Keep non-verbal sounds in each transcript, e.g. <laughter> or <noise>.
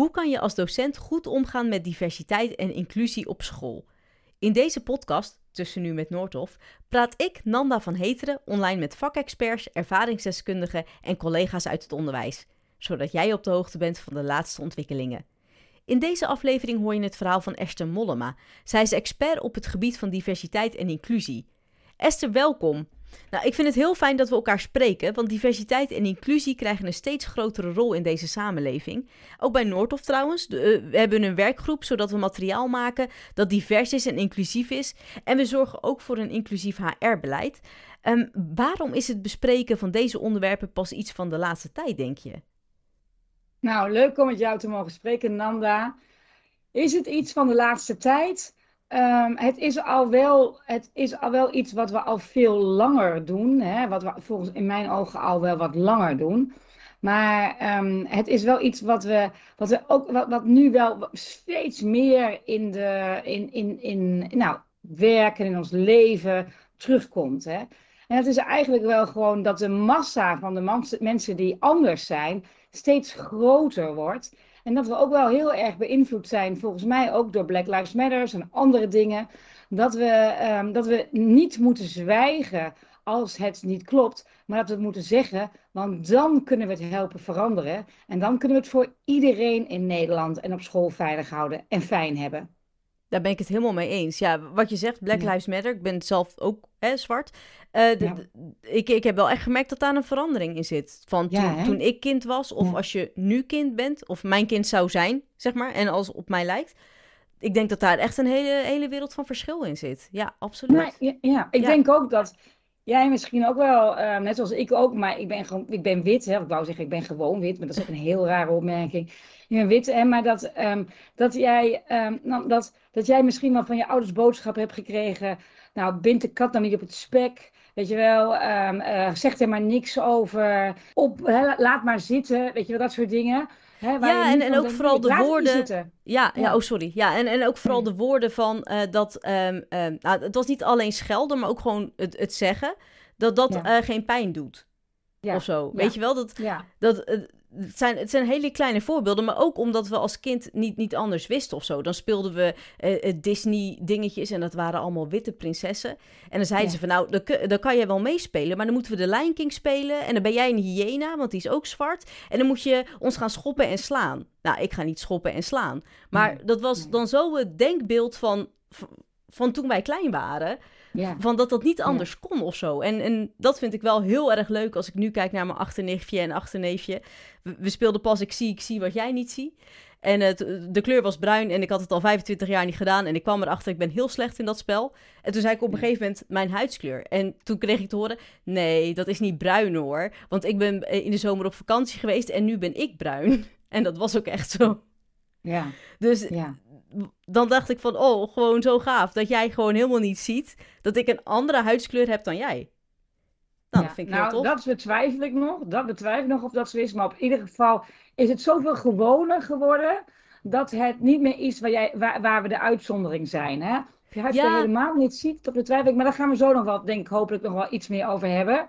Hoe kan je als docent goed omgaan met diversiteit en inclusie op school? In deze podcast, Tussen Nu met Noordhof, praat ik, Nanda van Heteren, online met vakexperts, ervaringsdeskundigen en collega's uit het onderwijs, zodat jij op de hoogte bent van de laatste ontwikkelingen. In deze aflevering hoor je het verhaal van Esther Mollema. Zij is expert op het gebied van diversiteit en inclusie. Esther, welkom. Nou, ik vind het heel fijn dat we elkaar spreken, want diversiteit en inclusie krijgen een steeds grotere rol in deze samenleving. Ook bij Noordhof trouwens. Eh, we hebben een werkgroep zodat we materiaal maken dat divers is en inclusief is. En we zorgen ook voor een inclusief HR-beleid. Ehm, waarom is het bespreken van deze onderwerpen pas iets van de laatste tijd, denk je? Nou, leuk om met jou te mogen spreken, Nanda. Is het iets van de laatste tijd? Um, het, is al wel, het is al wel iets wat we al veel langer doen. Hè? Wat we volgens in mijn ogen al wel wat langer doen. Maar um, het is wel iets wat we, wat we ook, wat, wat nu wel steeds meer in de, in, in, in, nou, werken in ons leven terugkomt. Hè? En het is eigenlijk wel gewoon dat de massa van de mensen die anders zijn steeds groter wordt. En dat we ook wel heel erg beïnvloed zijn, volgens mij ook door Black Lives Matter en andere dingen. Dat we, um, dat we niet moeten zwijgen als het niet klopt, maar dat we het moeten zeggen, want dan kunnen we het helpen veranderen. En dan kunnen we het voor iedereen in Nederland en op school veilig houden en fijn hebben. Daar ben ik het helemaal mee eens. Ja, wat je zegt, Black Lives Matter. Ik ben zelf ook hè, zwart. Uh, ik, ik heb wel echt gemerkt dat daar een verandering in zit. Van toen, toen ik kind was, of als je nu kind bent, of mijn kind zou zijn, zeg maar, en als op mij lijkt. Ik denk dat daar echt een hele, hele wereld van verschil in zit. Ja, absoluut. Ja, ik denk ook dat jij misschien ook wel, uh, net zoals ik ook, maar ik ben, gewoon, ik ben wit. Hè, ik wou zeggen, ik ben gewoon wit, maar dat is ook een heel rare opmerking. Je bent wit, hè, maar dat, um, dat, jij, um, nou, dat, dat jij misschien wel van je ouders boodschap hebt gekregen. Nou, bind de kat nou niet op het spek. Weet je wel, uh, zeg er maar niks over. Op, hè, laat maar zitten. Weet je wel, dat soort dingen. Hè, ja, en, en ook vooral de woorden. Ja, ja, oh sorry. Ja, en, en ook vooral de woorden van uh, dat. Um, um, nou, het was niet alleen schelden, maar ook gewoon het, het zeggen. Dat dat ja. uh, geen pijn doet. Ja. Of zo. Weet je wel? Dat, dat, uh, het zijn, het zijn hele kleine voorbeelden, maar ook omdat we als kind niet, niet anders wisten of zo. Dan speelden we uh, Disney-dingetjes en dat waren allemaal witte prinsessen. En dan zeiden ze van, nou, dan, dan kan je wel meespelen, maar dan moeten we de Lion King spelen. En dan ben jij een hyena, want die is ook zwart. En dan moet je ons gaan schoppen en slaan. Nou, ik ga niet schoppen en slaan. Maar dat was dan zo het denkbeeld van, van toen wij klein waren... Ja. Van dat dat niet anders kon of zo. En, en dat vind ik wel heel erg leuk als ik nu kijk naar mijn achterneefje en achterneefje. We, we speelden pas Ik zie, ik zie wat jij niet ziet. En het, de kleur was bruin en ik had het al 25 jaar niet gedaan. En ik kwam erachter, ik ben heel slecht in dat spel. En toen zei ik op een gegeven moment mijn huidskleur. En toen kreeg ik te horen, nee, dat is niet bruin hoor. Want ik ben eh, in de zomer op vakantie geweest en nu ben ik bruin. <laughs> En dat was ook echt zo. Ja. Dus ja dan dacht ik van, oh, gewoon zo gaaf. Dat jij gewoon helemaal niet ziet dat ik een andere huidskleur heb dan jij. Nou, dat vind ik nou, heel tof. dat betwijfel ik nog. Dat betwijfel ik nog of dat zo is. Maar op ieder geval is het zoveel gewoner geworden... dat het niet meer is waar, jij, waar, waar we de uitzondering zijn. Hè? Of je huidskleur ja. helemaal niet ziet, dat betwijfel ik. Maar daar gaan we zo nog wel, denk ik, hopelijk nog wel iets meer over hebben.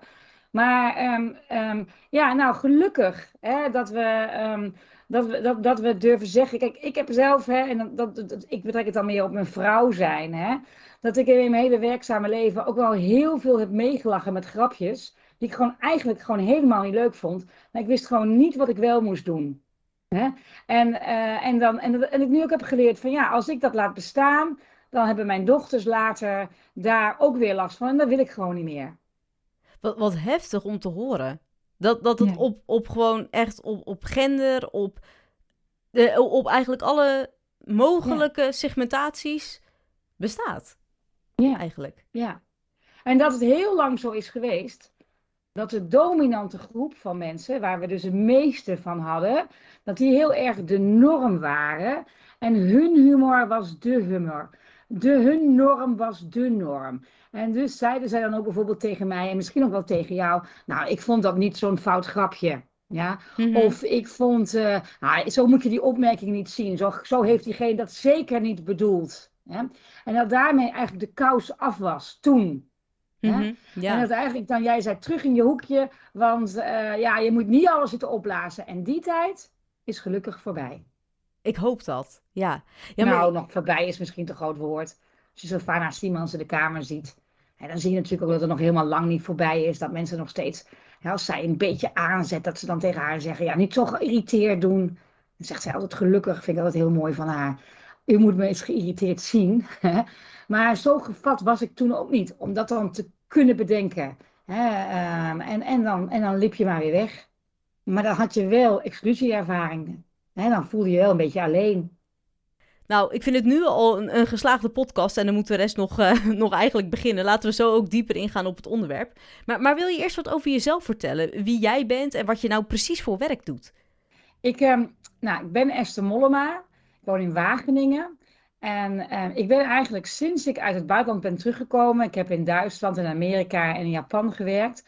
Maar um, um, ja, nou, gelukkig hè, dat we... Um, dat we, dat, dat we durven zeggen. Kijk, ik heb zelf, hè, en dat, dat, ik betrek het dan meer op mijn vrouw zijn, hè, dat ik in mijn hele werkzame leven ook wel heel veel heb meegelachen met grapjes. Die ik gewoon eigenlijk gewoon helemaal niet leuk vond. Maar ik wist gewoon niet wat ik wel moest doen. Hè? En, uh, en, dan, en, en ik nu ook heb geleerd van ja, als ik dat laat bestaan, dan hebben mijn dochters later daar ook weer last van. En dat wil ik gewoon niet meer. Wat, wat heftig om te horen. Dat, dat het op, op gewoon echt op, op gender, op, de, op eigenlijk alle mogelijke segmentaties bestaat. Ja. Eigenlijk. Ja. En dat het heel lang zo is geweest, dat de dominante groep van mensen, waar we dus het meeste van hadden, dat die heel erg de norm waren. En hun humor was de humor. De, hun norm was de norm. En dus zeiden zij dan ook bijvoorbeeld tegen mij en misschien ook wel tegen jou. Nou, ik vond dat niet zo'n fout grapje. Ja? Mhm. Of ik vond, uh, nou, zo moet je die opmerking niet zien. Zo, zo heeft diegene dat zeker niet bedoeld. Ja? En dat daarmee eigenlijk de kous af was toen. Mm ja. En dat eigenlijk dan jij zei terug in je hoekje, want uh, ja, je moet niet alles zitten opblazen. En die tijd is gelukkig voorbij. Ik hoop dat, ja. ja nou, nog voorbij is misschien te groot woord. Als je Sylvana Simons in de kamer ziet, en dan zie je natuurlijk ook dat het nog helemaal lang niet voorbij is. Dat mensen nog steeds, als zij een beetje aanzet, dat ze dan tegen haar zeggen, ja, niet zo geïrriteerd doen. Dan zegt zij altijd gelukkig, vind ik altijd heel mooi van haar. U moet me eens geïrriteerd zien. maar zo gevat was ik toen ook niet, om dat dan te kunnen bedenken. Ehm, en, en, dan, en dan liep je maar weer weg. Maar dan had je wel exclusieervaringen. Dan voelde je wel een beetje alleen. Nou, ik vind het nu al een, een geslaagde podcast en dan moeten we de rest nog, uh, <laughs> nog eigenlijk beginnen. Laten we zo ook dieper ingaan op het onderwerp. Maar, maar wil je eerst wat over jezelf vertellen? Wie jij bent en wat je nou precies voor werk doet? Ik, uh, nou, ik ben Esther Mollema. Ik woon in Wageningen. En uh, ik ben eigenlijk sinds ik uit het buitenland ben teruggekomen. Ik heb in Duitsland en Amerika en in Japan gewerkt.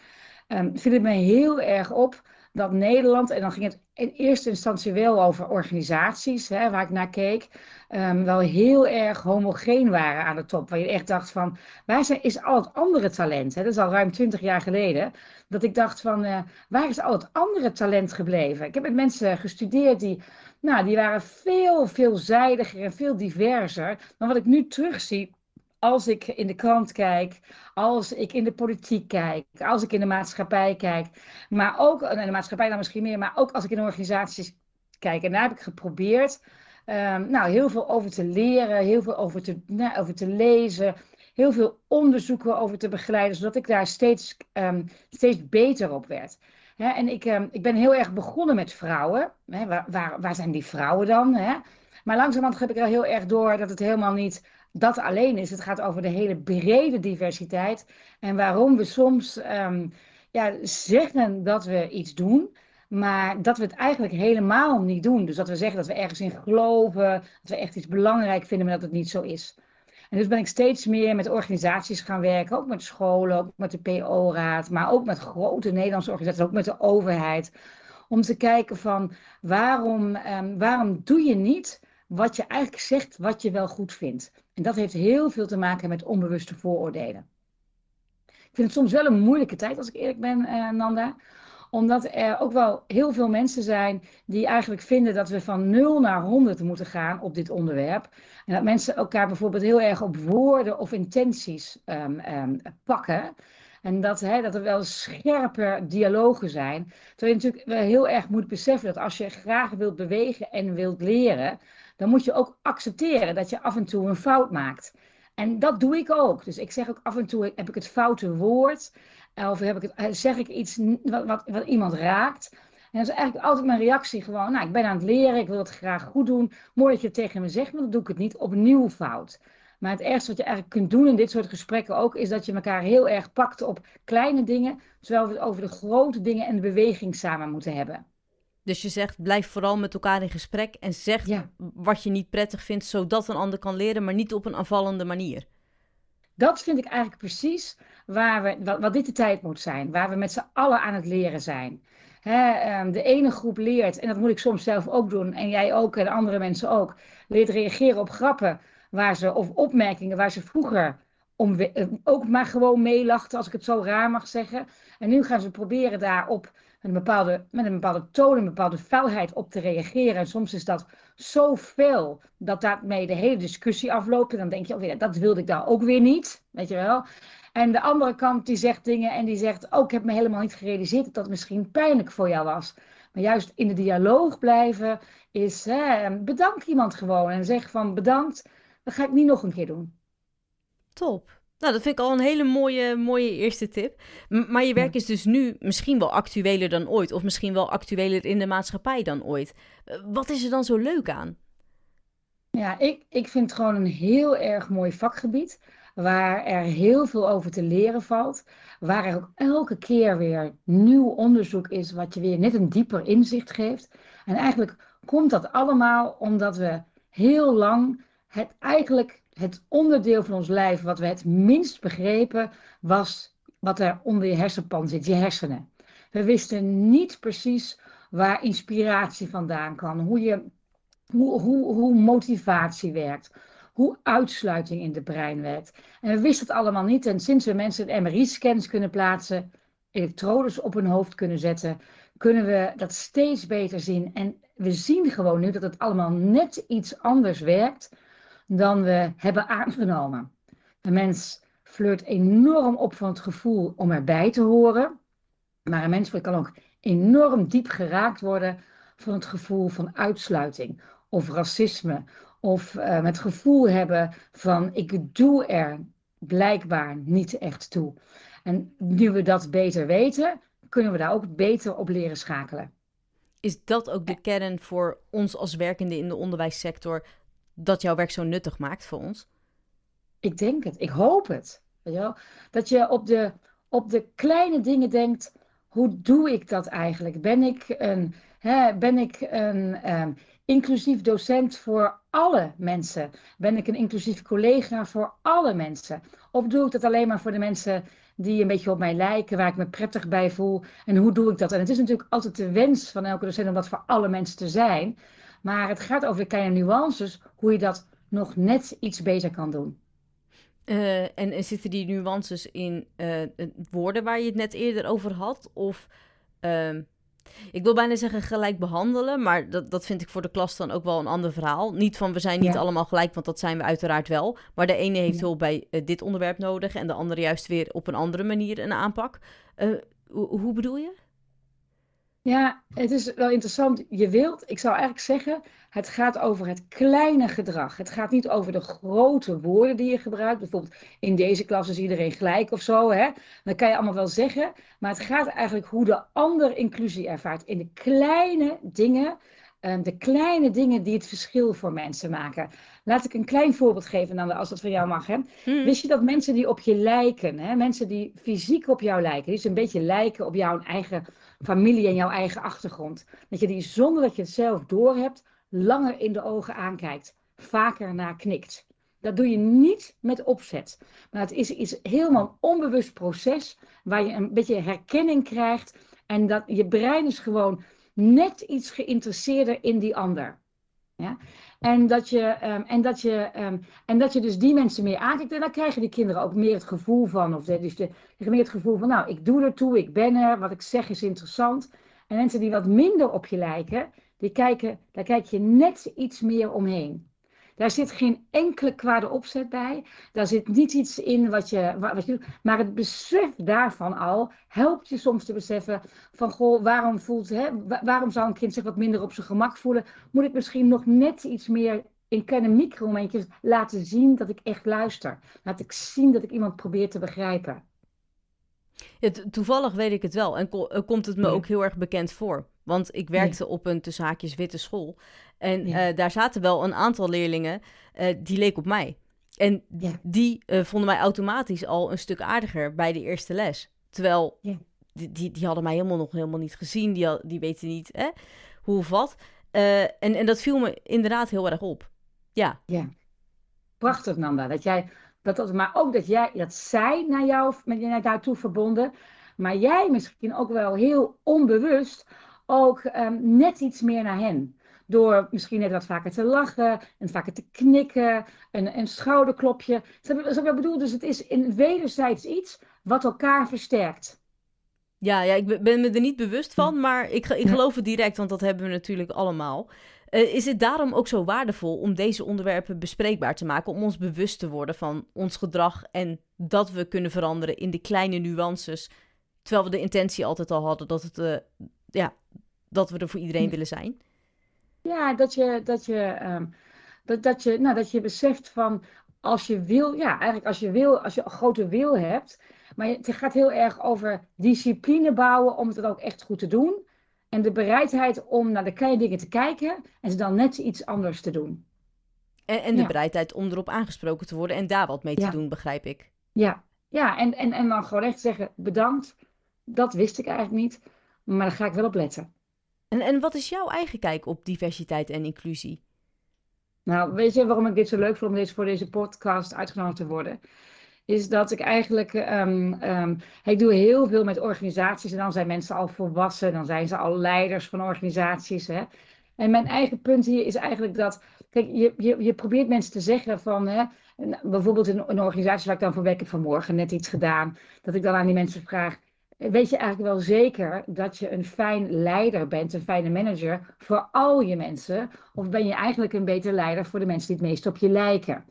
Um, viel het me heel erg op dat Nederland, en dan ging het in eerste instantie wel over organisaties, hè, waar ik naar keek, um, wel heel erg homogeen waren aan de top. Waar je echt dacht van, waar is al het andere talent? Hè? Dat is al ruim twintig jaar geleden. Dat ik dacht van, uh, waar is al het andere talent gebleven? Ik heb met mensen gestudeerd die, nou, die waren veel veelzijdiger en veel diverser dan wat ik nu terugzie als ik in de krant kijk, als ik in de politiek kijk, als ik in de maatschappij kijk, maar ook, in de maatschappij dan misschien meer, maar ook als ik in organisaties kijk. En daar heb ik geprobeerd um, nou, heel veel over te leren, heel veel over te, nou, over te lezen, heel veel onderzoeken over te begeleiden, zodat ik daar steeds, um, steeds beter op werd. en ik, um, ik ben heel erg begonnen met vrouwen. waar, waar, waar zijn die vrouwen dan? Maar langzamerhand heb ik al heel erg door dat het helemaal niet dat alleen is. Het gaat over de hele brede diversiteit. En waarom we soms um, ja, zeggen dat we iets doen, maar dat we het eigenlijk helemaal niet doen. Dus dat we zeggen dat we ergens in geloven, dat we echt iets belangrijk vinden, maar dat het niet zo is. En dus ben ik steeds meer met organisaties gaan werken, ook met scholen, ook met de PO-raad, maar ook met grote Nederlandse organisaties, ook met de overheid. Om te kijken van waarom, um, waarom doe je niet wat je eigenlijk zegt wat je wel goed vindt. En dat heeft heel veel te maken met onbewuste vooroordelen. Ik vind het soms wel een moeilijke tijd, als ik eerlijk ben, uh, Nanda. Omdat er ook wel heel veel mensen zijn die eigenlijk vinden dat we van 0 naar 100 moeten gaan op dit onderwerp. En dat mensen elkaar bijvoorbeeld heel erg op woorden of intenties um, um, pakken. En dat, hè, dat er wel scherper dialogen zijn. Terwijl je natuurlijk wel heel erg moet beseffen dat als je graag wilt bewegen en wilt leren, dan moet je ook accepteren dat je af en toe een fout maakt. En dat doe ik ook. Dus ik zeg ook af en toe heb ik het foute woord. Of heb ik het, eh, zeg ik iets wat, wat, iemand raakt. En dat is eigenlijk altijd mijn reactie gewoon. Nou, ik ben aan het leren, ik wil het graag goed doen. Mooi dat je het tegen me zegt, maar dan doe ik het niet opnieuw fout. Maar het ergste wat je eigenlijk kunt doen in dit soort gesprekken ook, is dat je elkaar heel erg pakt op kleine dingen, terwijl we het over de grote dingen en de beweging samen moeten hebben. Dus je zegt, blijf vooral met elkaar in gesprek en zeg wat je niet prettig vindt, zodat een ander kan leren, maar niet op een aanvallende manier. Dat vind ik eigenlijk precies waar we, wat, wat dit de tijd moet zijn, waar we met z'n allen aan het leren zijn. Ehm, de ene groep leert, en dat moet ik soms zelf ook doen, en jij ook en andere mensen ook, leert reageren op grappen waar ze, of opmerkingen waar ze vroeger om, eh, ook maar gewoon meelachten, als ik het zo raar mag zeggen. En nu gaan ze proberen daarop een bepaalde, met een bepaalde toon, een bepaalde felheid op te reageren. En soms is dat zo fel dat daarmee de hele discussie afloopt. En dan denk je, oh, dat wilde ik daar ook weer niet, weet je wel. En de andere kant die zegt dingen en die zegt, oh, ik heb me helemaal niet gerealiseerd dat dat misschien pijnlijk voor jou was. Maar juist in de dialoog blijven is, hè, bedank iemand gewoon en zeg van bedankt, dat ga ik niet nog een keer doen. Top. Nou, dat vind ik al een hele mooie, mooie eerste tip. maar je werk is dus nu misschien wel actueler dan ooit. Of misschien wel actueler in de maatschappij dan ooit. Eh, wat is er dan zo leuk aan? Ja, ik, ik vind het gewoon een heel erg mooi vakgebied. Waar er heel veel over te leren valt. Waar er ook elke keer weer nieuw onderzoek is. Wat je weer net een dieper inzicht geeft. En eigenlijk komt dat allemaal omdat we heel lang het eigenlijk het onderdeel van ons lijf wat we het minst begrepen was wat er onder je hersenpan zit, je hersenen. We wisten niet precies waar inspiratie vandaan kwam, hoe, je, hoe, hoe, hoe motivatie werkt, hoe uitsluiting in het brein werkt. En we wisten het allemaal niet. En sinds we mensen MRI-scans kunnen plaatsen, elektrodes op hun hoofd kunnen zetten, kunnen we dat steeds beter zien. En we zien gewoon nu dat het allemaal net iets anders werkt dan we hebben aangenomen. Een mens flirt enorm op van het gevoel om erbij te horen. Maar een mens kan ook enorm diep geraakt worden van het gevoel van uitsluiting of racisme. Of uh, het gevoel hebben van ik doe er blijkbaar niet echt toe. En nu we dat beter weten, kunnen we daar ook beter op leren schakelen. Is dat ook de kern voor ons als werkende in de onderwijssector, dat jouw werk zo nuttig maakt voor ons? Ik denk het, ik hoop het. Weet je wel? Dat je op de, op de kleine dingen denkt, hoe doe ik dat eigenlijk? Ben ik een, hè, ben ik een um, inclusief docent voor alle mensen? Ben ik een inclusief collega voor alle mensen? Of doe ik dat alleen maar voor de mensen die een beetje op mij lijken, waar ik me prettig bij voel? En hoe doe ik dat? En het is natuurlijk altijd de wens van elke docent om dat voor alle mensen te zijn. Maar het gaat over de kleine nuances, hoe je dat nog net iets beter kan doen. Uh, en, en, zitten die nuances in uh, woorden waar je het net eerder over had? Of, uh, ik wil bijna zeggen gelijk behandelen, maar dat, dat vind ik voor de klas dan ook wel een ander verhaal. Niet van we zijn niet allemaal gelijk, want dat zijn we uiteraard wel. Maar de ene heeft hulp bij uh, dit onderwerp nodig en de andere juist weer op een andere manier een aanpak. hoe bedoel je? Ja, het is wel interessant. Je wilt, ik zou eigenlijk zeggen, het gaat over het kleine gedrag. Het gaat niet over de grote woorden die je gebruikt. Bijvoorbeeld in deze klas is iedereen gelijk of zo. Hè? Dat kan je allemaal wel zeggen. Maar het gaat eigenlijk hoe de ander inclusie ervaart. In de kleine dingen. Ehm, de kleine dingen die het verschil voor mensen maken. Laat ik een klein voorbeeld geven, dan, als dat van jou mag. Hè? Hmm. Wist je dat mensen die op je lijken, hè? mensen die fysiek op jou lijken, die dus een beetje lijken op jouw eigen familie en jouw eigen achtergrond, dat je die zonder dat je het zelf doorhebt, langer in de ogen aankijkt, vaker naar knikt. Dat doe je niet met opzet. Maar het is iets helemaal onbewust proces waar je een beetje herkenning krijgt. En dat je brein is gewoon net iets geïnteresseerder in die ander. Ja? En, dat je, um, en, dat je, um, en dat je dus die mensen meer aankijkt. En dan krijgen die kinderen ook meer het gevoel van, of de, dus de, meer het gevoel van, nou, ik doe ertoe, ik ben er, wat ik zeg is interessant. En mensen die wat minder op je lijken, die kijken, daar kijk je net iets meer omheen. Daar zit geen enkele kwade opzet bij. Daar zit niet iets in wat je, wat je Maar het besef daarvan al helpt je soms te beseffen van goh, waarom voelt hè, waarom zou een kind zich wat minder op zijn gemak voelen? Moet ik misschien nog net iets meer in kleine micromomentjes laten zien dat ik echt luister? Laat ik zien dat ik iemand probeer te begrijpen. Ja, toevallig weet ik het wel en komt het me ook heel erg bekend voor. Want ik werkte op een tussen witte school. En eh, daar zaten wel een aantal leerlingen uh, die leek op mij. En die vonden mij automatisch al een stuk aardiger bij de eerste les. Terwijl die, die, die, hadden mij helemaal nog helemaal niet gezien. Die, die weten niet hè, hoe of wat. en, en dat viel me inderdaad heel erg op. Ja. Ja. Prachtig, Nanda. Dat jij dat, dat, maar ook dat, jij, dat zij naar jou, met naar toe verbonden. Maar jij misschien ook wel heel onbewust ook um, net iets meer naar hen. Door misschien net wat vaker te lachen en vaker te knikken, een, een schouderklopje. Dat is wat ik bedoel. Dus het is in wederzijds iets wat elkaar versterkt. Ja, ja, ik ben me er niet bewust van, maar ik, ik geloof het direct, want dat hebben we natuurlijk allemaal. Uh, is het daarom ook zo waardevol om deze onderwerpen bespreekbaar te maken, om ons bewust te worden van ons gedrag en dat we kunnen veranderen in de kleine nuances, terwijl we de intentie altijd al hadden dat, het, uh, ja, dat we er voor iedereen willen zijn? Ja, dat je, dat je, um, dat, dat je, nou, dat je beseft van als je wil, ja, eigenlijk als je wil, als je een grote wil hebt, maar het gaat heel erg over discipline bouwen om het ook echt goed te doen. En de bereidheid om naar de kleine dingen te kijken en ze dan net iets anders te doen. En, en de bereidheid om erop aangesproken te worden en daar wat mee te doen, begrijp ik. Ja, ja en, en, en dan gewoon echt zeggen: bedankt, dat wist ik eigenlijk niet, maar daar ga ik wel op letten. En, en wat is jouw eigen kijk op diversiteit en inclusie? Nou, weet je waarom ik dit zo leuk vond om deze, voor deze podcast uitgenodigd te worden? is dat ik eigenlijk, um, um, ik doe heel veel met organisaties en dan zijn mensen al volwassen, dan zijn ze al leiders van organisaties. Hè? En mijn eigen punt hier is eigenlijk dat, kijk, je, je, je probeert mensen te zeggen van, hè, bijvoorbeeld in een organisatie waar ik dan voor werk, heb vanmorgen net iets gedaan, dat ik dan aan die mensen vraag, weet je eigenlijk wel zeker dat je een fijn leider bent, een fijne manager voor al je mensen? Of ben je eigenlijk een beter leider voor de mensen die het meest op je lijken?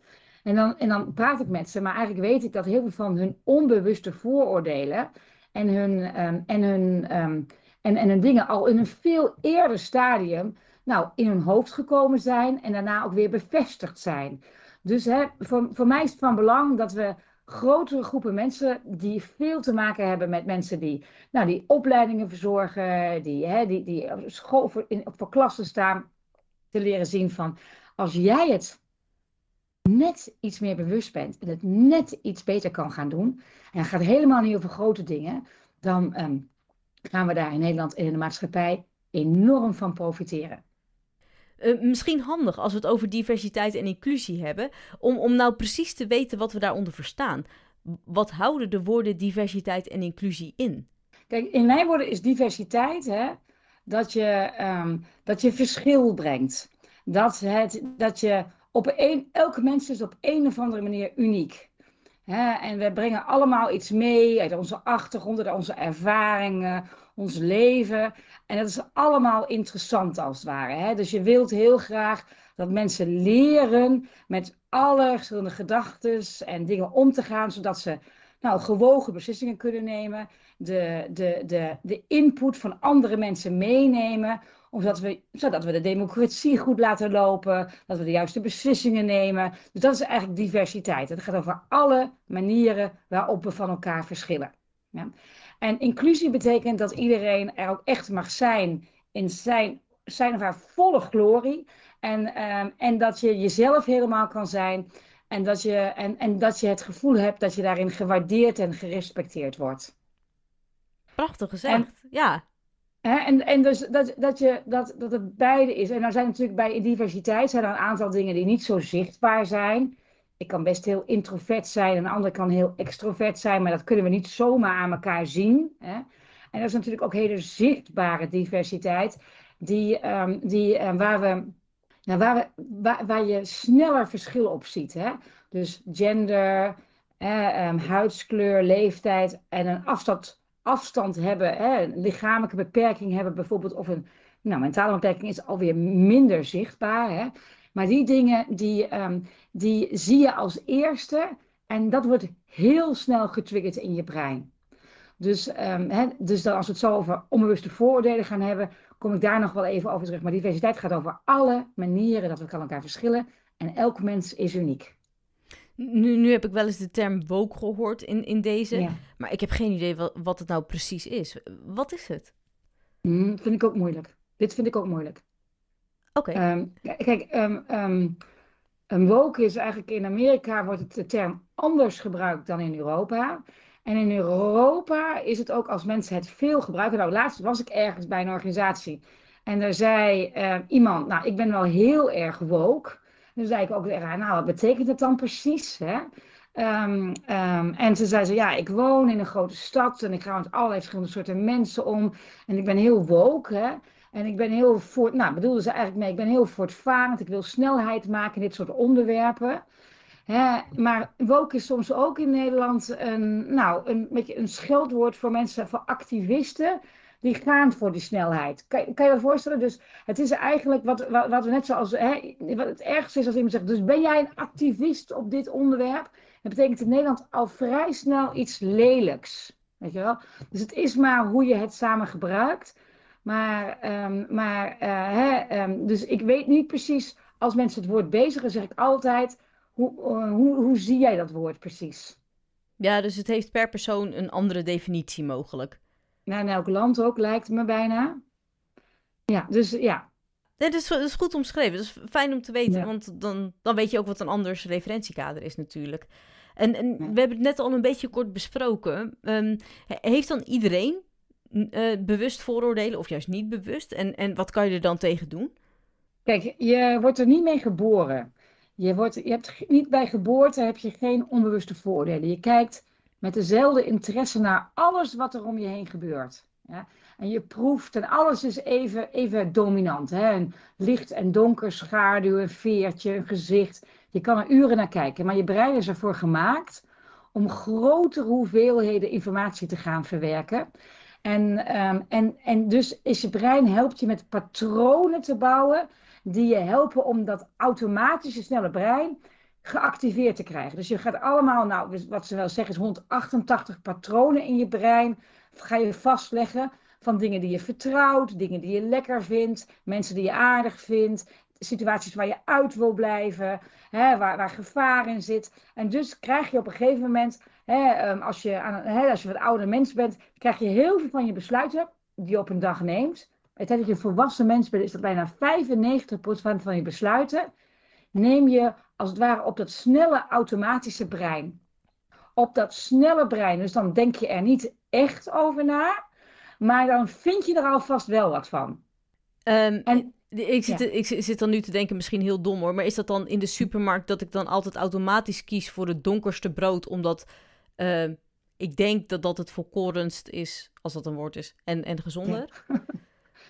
En dan, en dan praat ik met ze, maar eigenlijk weet ik dat heel veel van hun onbewuste vooroordelen en hun, ehm, en hun, ehm, en, en hun dingen al in een veel eerder stadium nou, in hun hoofd gekomen zijn en daarna ook weer bevestigd zijn. Dus hè, voor, voor mij is het van belang dat we grotere groepen mensen die veel te maken hebben met mensen die, nou, die opleidingen verzorgen, die, hè, die, die school voor, in, voor klassen staan, te leren zien van als jij het net iets meer bewust bent en het net iets beter kan gaan doen, en het gaat helemaal niet over grote dingen, dan ehm, gaan we daar in Nederland en in de maatschappij enorm van profiteren. Uh, misschien handig als we het over diversiteit en inclusie hebben, om, om nou precies te weten wat we daaronder verstaan. Wat houden de woorden diversiteit en inclusie in? Kijk, in mijn woorden is diversiteit hè, dat, je, um, dat je verschil brengt. Dat, het, dat je op elke mens is op een of andere manier uniek. Hè? En we brengen allemaal iets mee uit onze achtergronden, onze ervaringen, ons leven. En dat is allemaal interessant als het ware. Hè? Dus je wilt heel graag dat mensen leren met alle verschillende gedachten en dingen om te gaan, zodat ze nou, gewogen beslissingen kunnen nemen, de, de, de, de input van andere mensen meenemen, zodat we, zodat we de democratie goed laten lopen, dat we de juiste beslissingen nemen. Dus dat is eigenlijk diversiteit. Het gaat over alle manieren waarop we van elkaar verschillen. Ja? En inclusie betekent dat iedereen er ook echt mag zijn in zijn, zijn of haar volle glorie. En, ehm, en dat je jezelf helemaal kan zijn. En dat, je, en, en dat je het gevoel hebt dat je daarin gewaardeerd en gerespecteerd wordt. Prachtig gezegd, ja. Hè, en, en dus dat, dat, je, dat, dat het beide is. En er zijn natuurlijk bij diversiteit zijn er een aantal dingen die niet zo zichtbaar zijn. Ik kan best heel introvert zijn, en een ander kan heel extrovert zijn, maar dat kunnen we niet zomaar aan elkaar zien. Hè? En dat is natuurlijk ook hele zichtbare diversiteit, die, um, die, um, waar, we, nou, waar, we, waar, waar, je sneller verschil op ziet. Hè? Dus gender, um, huidskleur, leeftijd en een afstand, afstand hebben, hè? lichamelijke beperking hebben bijvoorbeeld, of een nou, mentale beperking is alweer minder zichtbaar. Hè? Maar die dingen, die, um, die zie je als eerste en dat wordt heel snel getriggerd in je brein. Dus, um, dus dan als we het zo over onbewuste vooroordelen gaan hebben, kom ik daar nog wel even over terug. Maar diversiteit gaat over alle manieren dat we van elkaar verschillen. En elk mens is uniek. Nu, nu heb ik wel eens de term woke gehoord in, in deze. Maar ik heb geen idee wat, wat het nou precies is. Wat is het? Mm, vind ik ook moeilijk. Dit vind ik ook moeilijk. Oké. Ehm, kijk, um, een woke is eigenlijk in Amerika wordt de term anders gebruikt dan in Europa. En in Europa is het ook als mensen het veel gebruiken. Nou, laatst was ik ergens bij een organisatie en er zei iemand, nou, ik ben wel heel erg woke. En zei ik ook tegen nou, wat betekent dat dan precies? Hè? En ze zei ze, ja, ik woon in een grote stad en ik ga met allerlei verschillende soorten mensen om. En ik ben heel woke, hè. En ik ben heel voort, nou bedoelde ze eigenlijk mee, ik ben heel voortvarend, ik wil snelheid maken in dit soort onderwerpen. Hè, maar woke is soms ook in Nederland een, nou, een beetje een scheldwoord voor mensen, voor activisten. Die gaan voor die snelheid. Kan, kan je dat voorstellen? Dus het is eigenlijk wat, wat, wat we net zoals. Hè, wat het ergste is als iemand zegt. Dus ben jij een activist op dit onderwerp? Dat betekent in Nederland al vrij snel iets lelijks. Weet je wel? Dus het is maar hoe je het samen gebruikt. Maar, um, maar uh, hè, um, dus ik weet niet precies, als mensen het woord bezigen, zeg ik altijd, hoe, uh, hoe, hoe zie jij dat woord precies? Ja, dus het heeft per persoon een andere definitie mogelijk. Nou, in elk land ook, lijkt me bijna. Ja, dus ja. Nee, dat, is, dat is goed omschreven. Dat is fijn om te weten, ja. want dan, dan weet je ook wat een anders referentiekader is natuurlijk. En, en ja. we hebben het net al een beetje kort besproken. Um, heeft dan iedereen uh, bewust vooroordelen of juist niet bewust? En, en wat kan je er dan tegen doen? Kijk, je wordt er niet mee geboren. Je, wordt, je hebt niet bij geboorte heb je geen onbewuste vooroordelen. Je kijkt met dezelfde interesse naar alles wat er om je heen gebeurt. Ja? En je proeft en alles is even, even dominant. Hè? Licht en donker, schaduw, een veertje, een gezicht. Je kan er uren naar kijken, maar je brein is ervoor gemaakt om grotere hoeveelheden informatie te gaan verwerken. En, ehm, en, en dus is je brein helpt je met patronen te bouwen die je helpen om dat automatische snelle brein geactiveerd te krijgen. Dus je gaat allemaal, nou, wat ze wel zeggen is 188 patronen in je brein, ga je vastleggen van dingen die je vertrouwt, dingen die je lekker vindt, mensen die je aardig vindt, situaties waar je uit wil blijven, hè, waar, waar gevaar in zit. En dus krijg je op een gegeven moment, hè, ehm, als, je aan, hè, als je wat ouder mens bent, krijg je heel veel van je besluiten die je op een dag neemt. Het dat je een volwassen mens bent, is dat bijna 95% van je besluiten neem je als het ware op dat snelle automatische brein. Op dat snelle brein. Dus dan denk je er niet echt over na, maar dan vind je er alvast wel wat van. Um, en, ik zit, ik zit dan nu te denken, misschien heel dom hoor, maar is dat dan in de supermarkt dat ik dan altijd automatisch kies voor het donkerste brood, omdat uh, ik denk dat dat het volkorenst is, als dat een woord is, en, en gezonder? <laughs>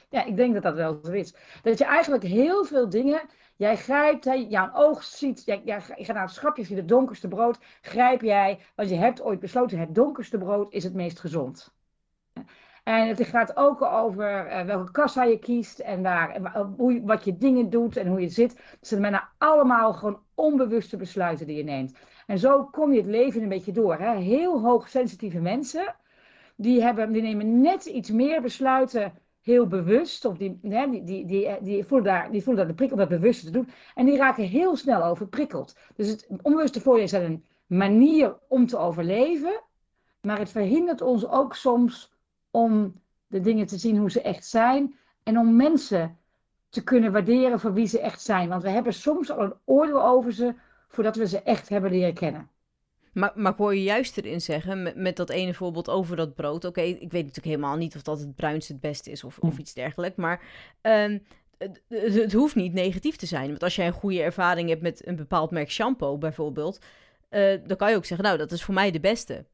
Ja. ik denk dat dat wel zo is. Dat je eigenlijk heel veel dingen Jij grijpt, hè, jouw oog ziet, jij, jij, je gaat naar het schapje, je het donkerste brood, grijp jij, want je hebt ooit besloten, het donkerste brood is het meest gezond. En het gaat ook over uh, welke kassa je kiest en, waar, hoe, wat je dingen doet en hoe je zit. Het zijn allemaal gewoon onbewuste besluiten die je neemt. En zo kom je het leven een beetje door. Hè? Heel hoogsensitieve mensen, die, hebben, die nemen net iets meer besluiten heel bewust, of die, hè, die, die, die, voelen daar, die voelen daar de prikkel om dat bewust te doen. En die raken heel snel overprikkeld. Dus het onbewuste voordeel is een manier om te overleven, maar het verhindert ons ook soms om de dingen te zien hoe ze echt zijn en om mensen te kunnen waarderen voor wie ze echt zijn. Want we hebben soms al een oordeel over ze voordat we ze echt hebben leren kennen. Maar, maar ik hoor je juist erin zeggen, met, met dat ene voorbeeld over dat brood. Oké, ik weet natuurlijk helemaal niet of dat het bruinste het beste is of, of iets dergelijks. Maar um, het, het, hoeft niet negatief te zijn. Want als jij een goede ervaring hebt met een bepaald merk shampoo bijvoorbeeld... Uh, dan kan je ook zeggen, nou, dat is voor mij de beste.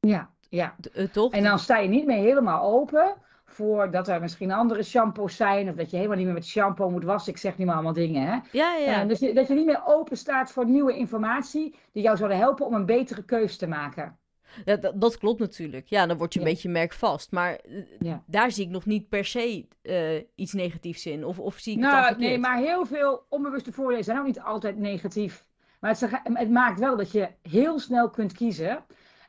Ja, ja. Uh, toch? En dan sta je niet meer helemaal open voor dat er misschien andere shampoos zijn. Of dat je helemaal niet meer met shampoo moet wassen. Ik zeg niet meer allemaal dingen. Hè? Ja, ja. Uh, dus je, dat je niet meer open staat voor nieuwe informatie. Die jou zouden helpen om een betere keuze te maken. Ja, dat, dat, klopt natuurlijk. Ja, dan word je een beetje merkvast. Maar eh, ja. daar zie ik nog niet per se uh, iets negatiefs in. Of, of zie ik nou, het Nee, maar heel veel onbewuste voordelen zijn ook niet altijd negatief. Maar het, het maakt wel dat je heel snel kunt kiezen.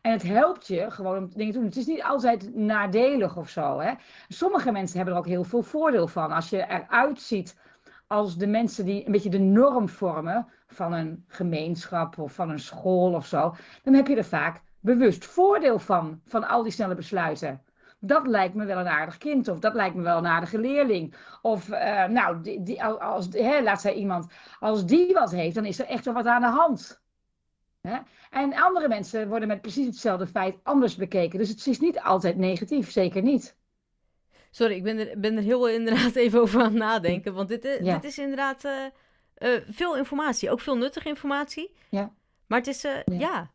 En het helpt je gewoon om dingen te doen. Het is niet altijd nadelig of zo. Hè? Sommige mensen hebben er ook heel veel voordeel van. Als je eruit ziet als de mensen die een beetje de norm vormen van een gemeenschap of van een school of zo, dan heb je er vaak bewust voordeel van, van al die snelle besluiten. Dat lijkt me wel een aardig kind, of dat lijkt me wel een aardige leerling. Of, uh, nou, die, als, hè, laat zij iemand, als die wat heeft, dan is er echt wel wat aan de hand. Hè? En andere mensen worden met precies hetzelfde feit anders bekeken. Dus het is niet altijd negatief, zeker niet. Sorry, ik ben er, ben er heel inderdaad <laughs> even over aan het nadenken. Want dit, eh, dit is inderdaad uh, uh, veel informatie. Ook veel nuttige informatie. Ja. Maar het is, ja. ja.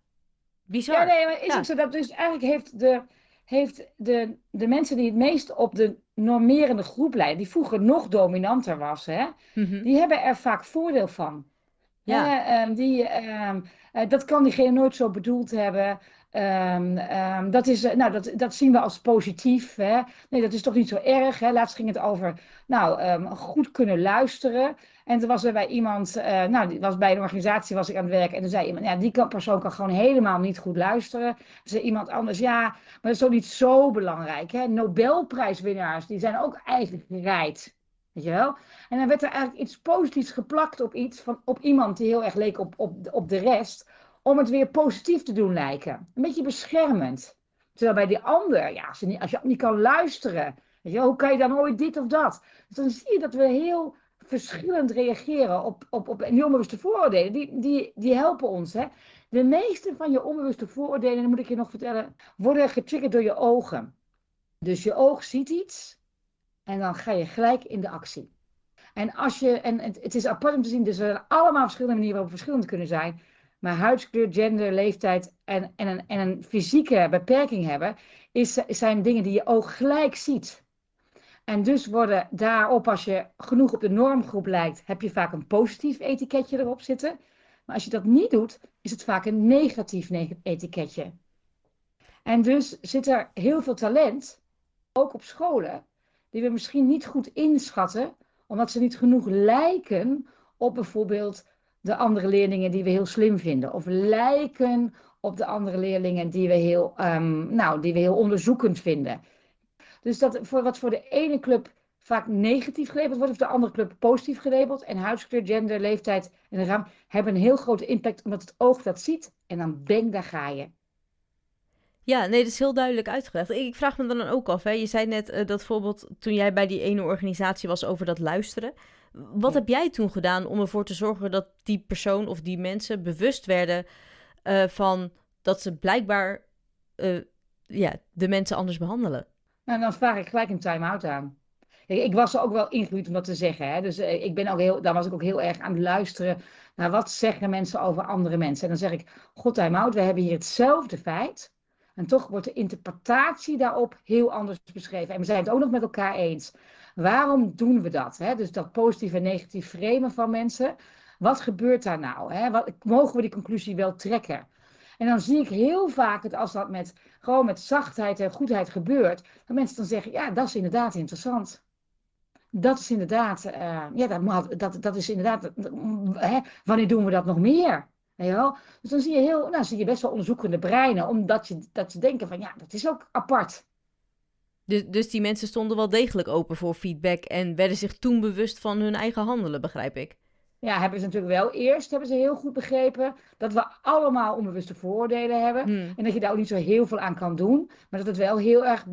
bizar. Ja, nee, maar is ja. ook zo dat dus eigenlijk heeft de, heeft de, de mensen die het meest op de normerende groep leiden, die vroeger nog dominanter was, hè, mm -hmm. die hebben er vaak voordeel van. Ja. Um, die, um, uh, dat kan diegene nooit zo bedoeld hebben. Um, dat, is, uh, nou, dat, dat zien we als positief. Hè? Nee, dat is toch niet zo erg. Hè? Laatst ging het over nou, goed kunnen luisteren. En toen was er bij iemand, uh, nou, die was bij een organisatie was ik aan het werk. En toen zei iemand, ja, die persoon kan gewoon helemaal niet goed luisteren. Toen zei iemand anders, ja, maar dat is toch niet zo belangrijk. Hè? Nobelprijswinnaars, die zijn ook eigenlijk gereid. Weet je wel? En dan werd er eigenlijk iets positiefs geplakt op iets, van, op iemand die heel erg leek op, op, op de rest, om het weer positief te doen lijken. Een beetje beschermend. Terwijl bij die ander, ja, als je niet, als je niet kan luisteren, weet hoe kan je dan ooit dit of dat? Dus dan zie je dat we heel verschillend reageren op, op, op die onbewuste vooroordelen. Die, die, die helpen ons. Hè? De meeste van je onbewuste vooroordelen, dat moet ik je nog vertellen, worden getriggerd door je ogen. Dus je oog ziet iets en dan ga je gelijk in de actie. En als je, en het, is apart om te zien, dus er zijn allemaal verschillende manieren waarop verschillend kunnen zijn. Maar huidskleur, gender, leeftijd en, en, een, en een fysieke beperking hebben, is, zijn dingen die je oog gelijk ziet. En dus worden daarop, als je genoeg op de normgroep lijkt, heb je vaak een positief etiketje erop zitten. Maar als je dat niet doet, is het vaak een negatief etiketje. En dus zit er heel veel talent, ook op scholen, die we misschien niet goed inschatten, omdat ze niet genoeg lijken op bijvoorbeeld de andere leerlingen die we heel slim vinden. Of lijken op de andere leerlingen die we heel, um, nou, die we heel onderzoekend vinden. Dus dat voor, wat voor de ene club vaak negatief gelabeld wordt, of de andere club positief gelabeld. En huidskleur, gender, leeftijd en raam hebben een heel grote impact omdat het oog dat ziet. En dan bang, daar ga je. Ja, nee, dat is heel duidelijk uitgelegd. Ik vraag me dan ook af. Hè. Je zei net uh, dat bijvoorbeeld toen jij bij die ene organisatie was over dat luisteren. Wat heb jij toen gedaan om ervoor te zorgen dat die persoon of die mensen bewust werden uh, van dat ze blijkbaar uh, ja, de mensen anders behandelen? Nou, dan vraag ik gelijk een time-out aan. Ik, ik was er ook wel ingehuurd om dat te zeggen. Hè? Dus ik ben ook heel, daar was ik ook heel erg aan het luisteren naar wat zeggen mensen over andere mensen. En dan zeg ik, god time-out, we hebben hier hetzelfde feit. En toch wordt de interpretatie daarop heel anders beschreven. En we zijn het ook nog met elkaar eens. Waarom doen we dat? Hè? Dus dat positief en negatief framen van mensen. Wat gebeurt daar nou? Hè? Wat, mogen we die conclusie wel trekken? En dan zie ik heel vaak het als dat met, gewoon met zachtheid en goedheid gebeurt, dat mensen dan zeggen, ja, dat is inderdaad interessant. Dat is inderdaad, uh, ja, dat, dat, dat is inderdaad, hè, wanneer doen we dat nog meer? Ja, dus dan zie je, heel, nou, zie je best wel onderzoekende breinen, omdat je, dat ze denken van, ja, dat is ook apart. Dus, dus die mensen stonden wel degelijk open voor feedback en werden zich toen bewust van hun eigen handelen, begrijp ik ja, hebben ze natuurlijk wel eerst hebben ze heel goed begrepen dat we allemaal onbewuste vooroordelen hebben. Hmm. En dat je daar ook niet zo heel veel aan kan doen. Maar dat het wel heel erg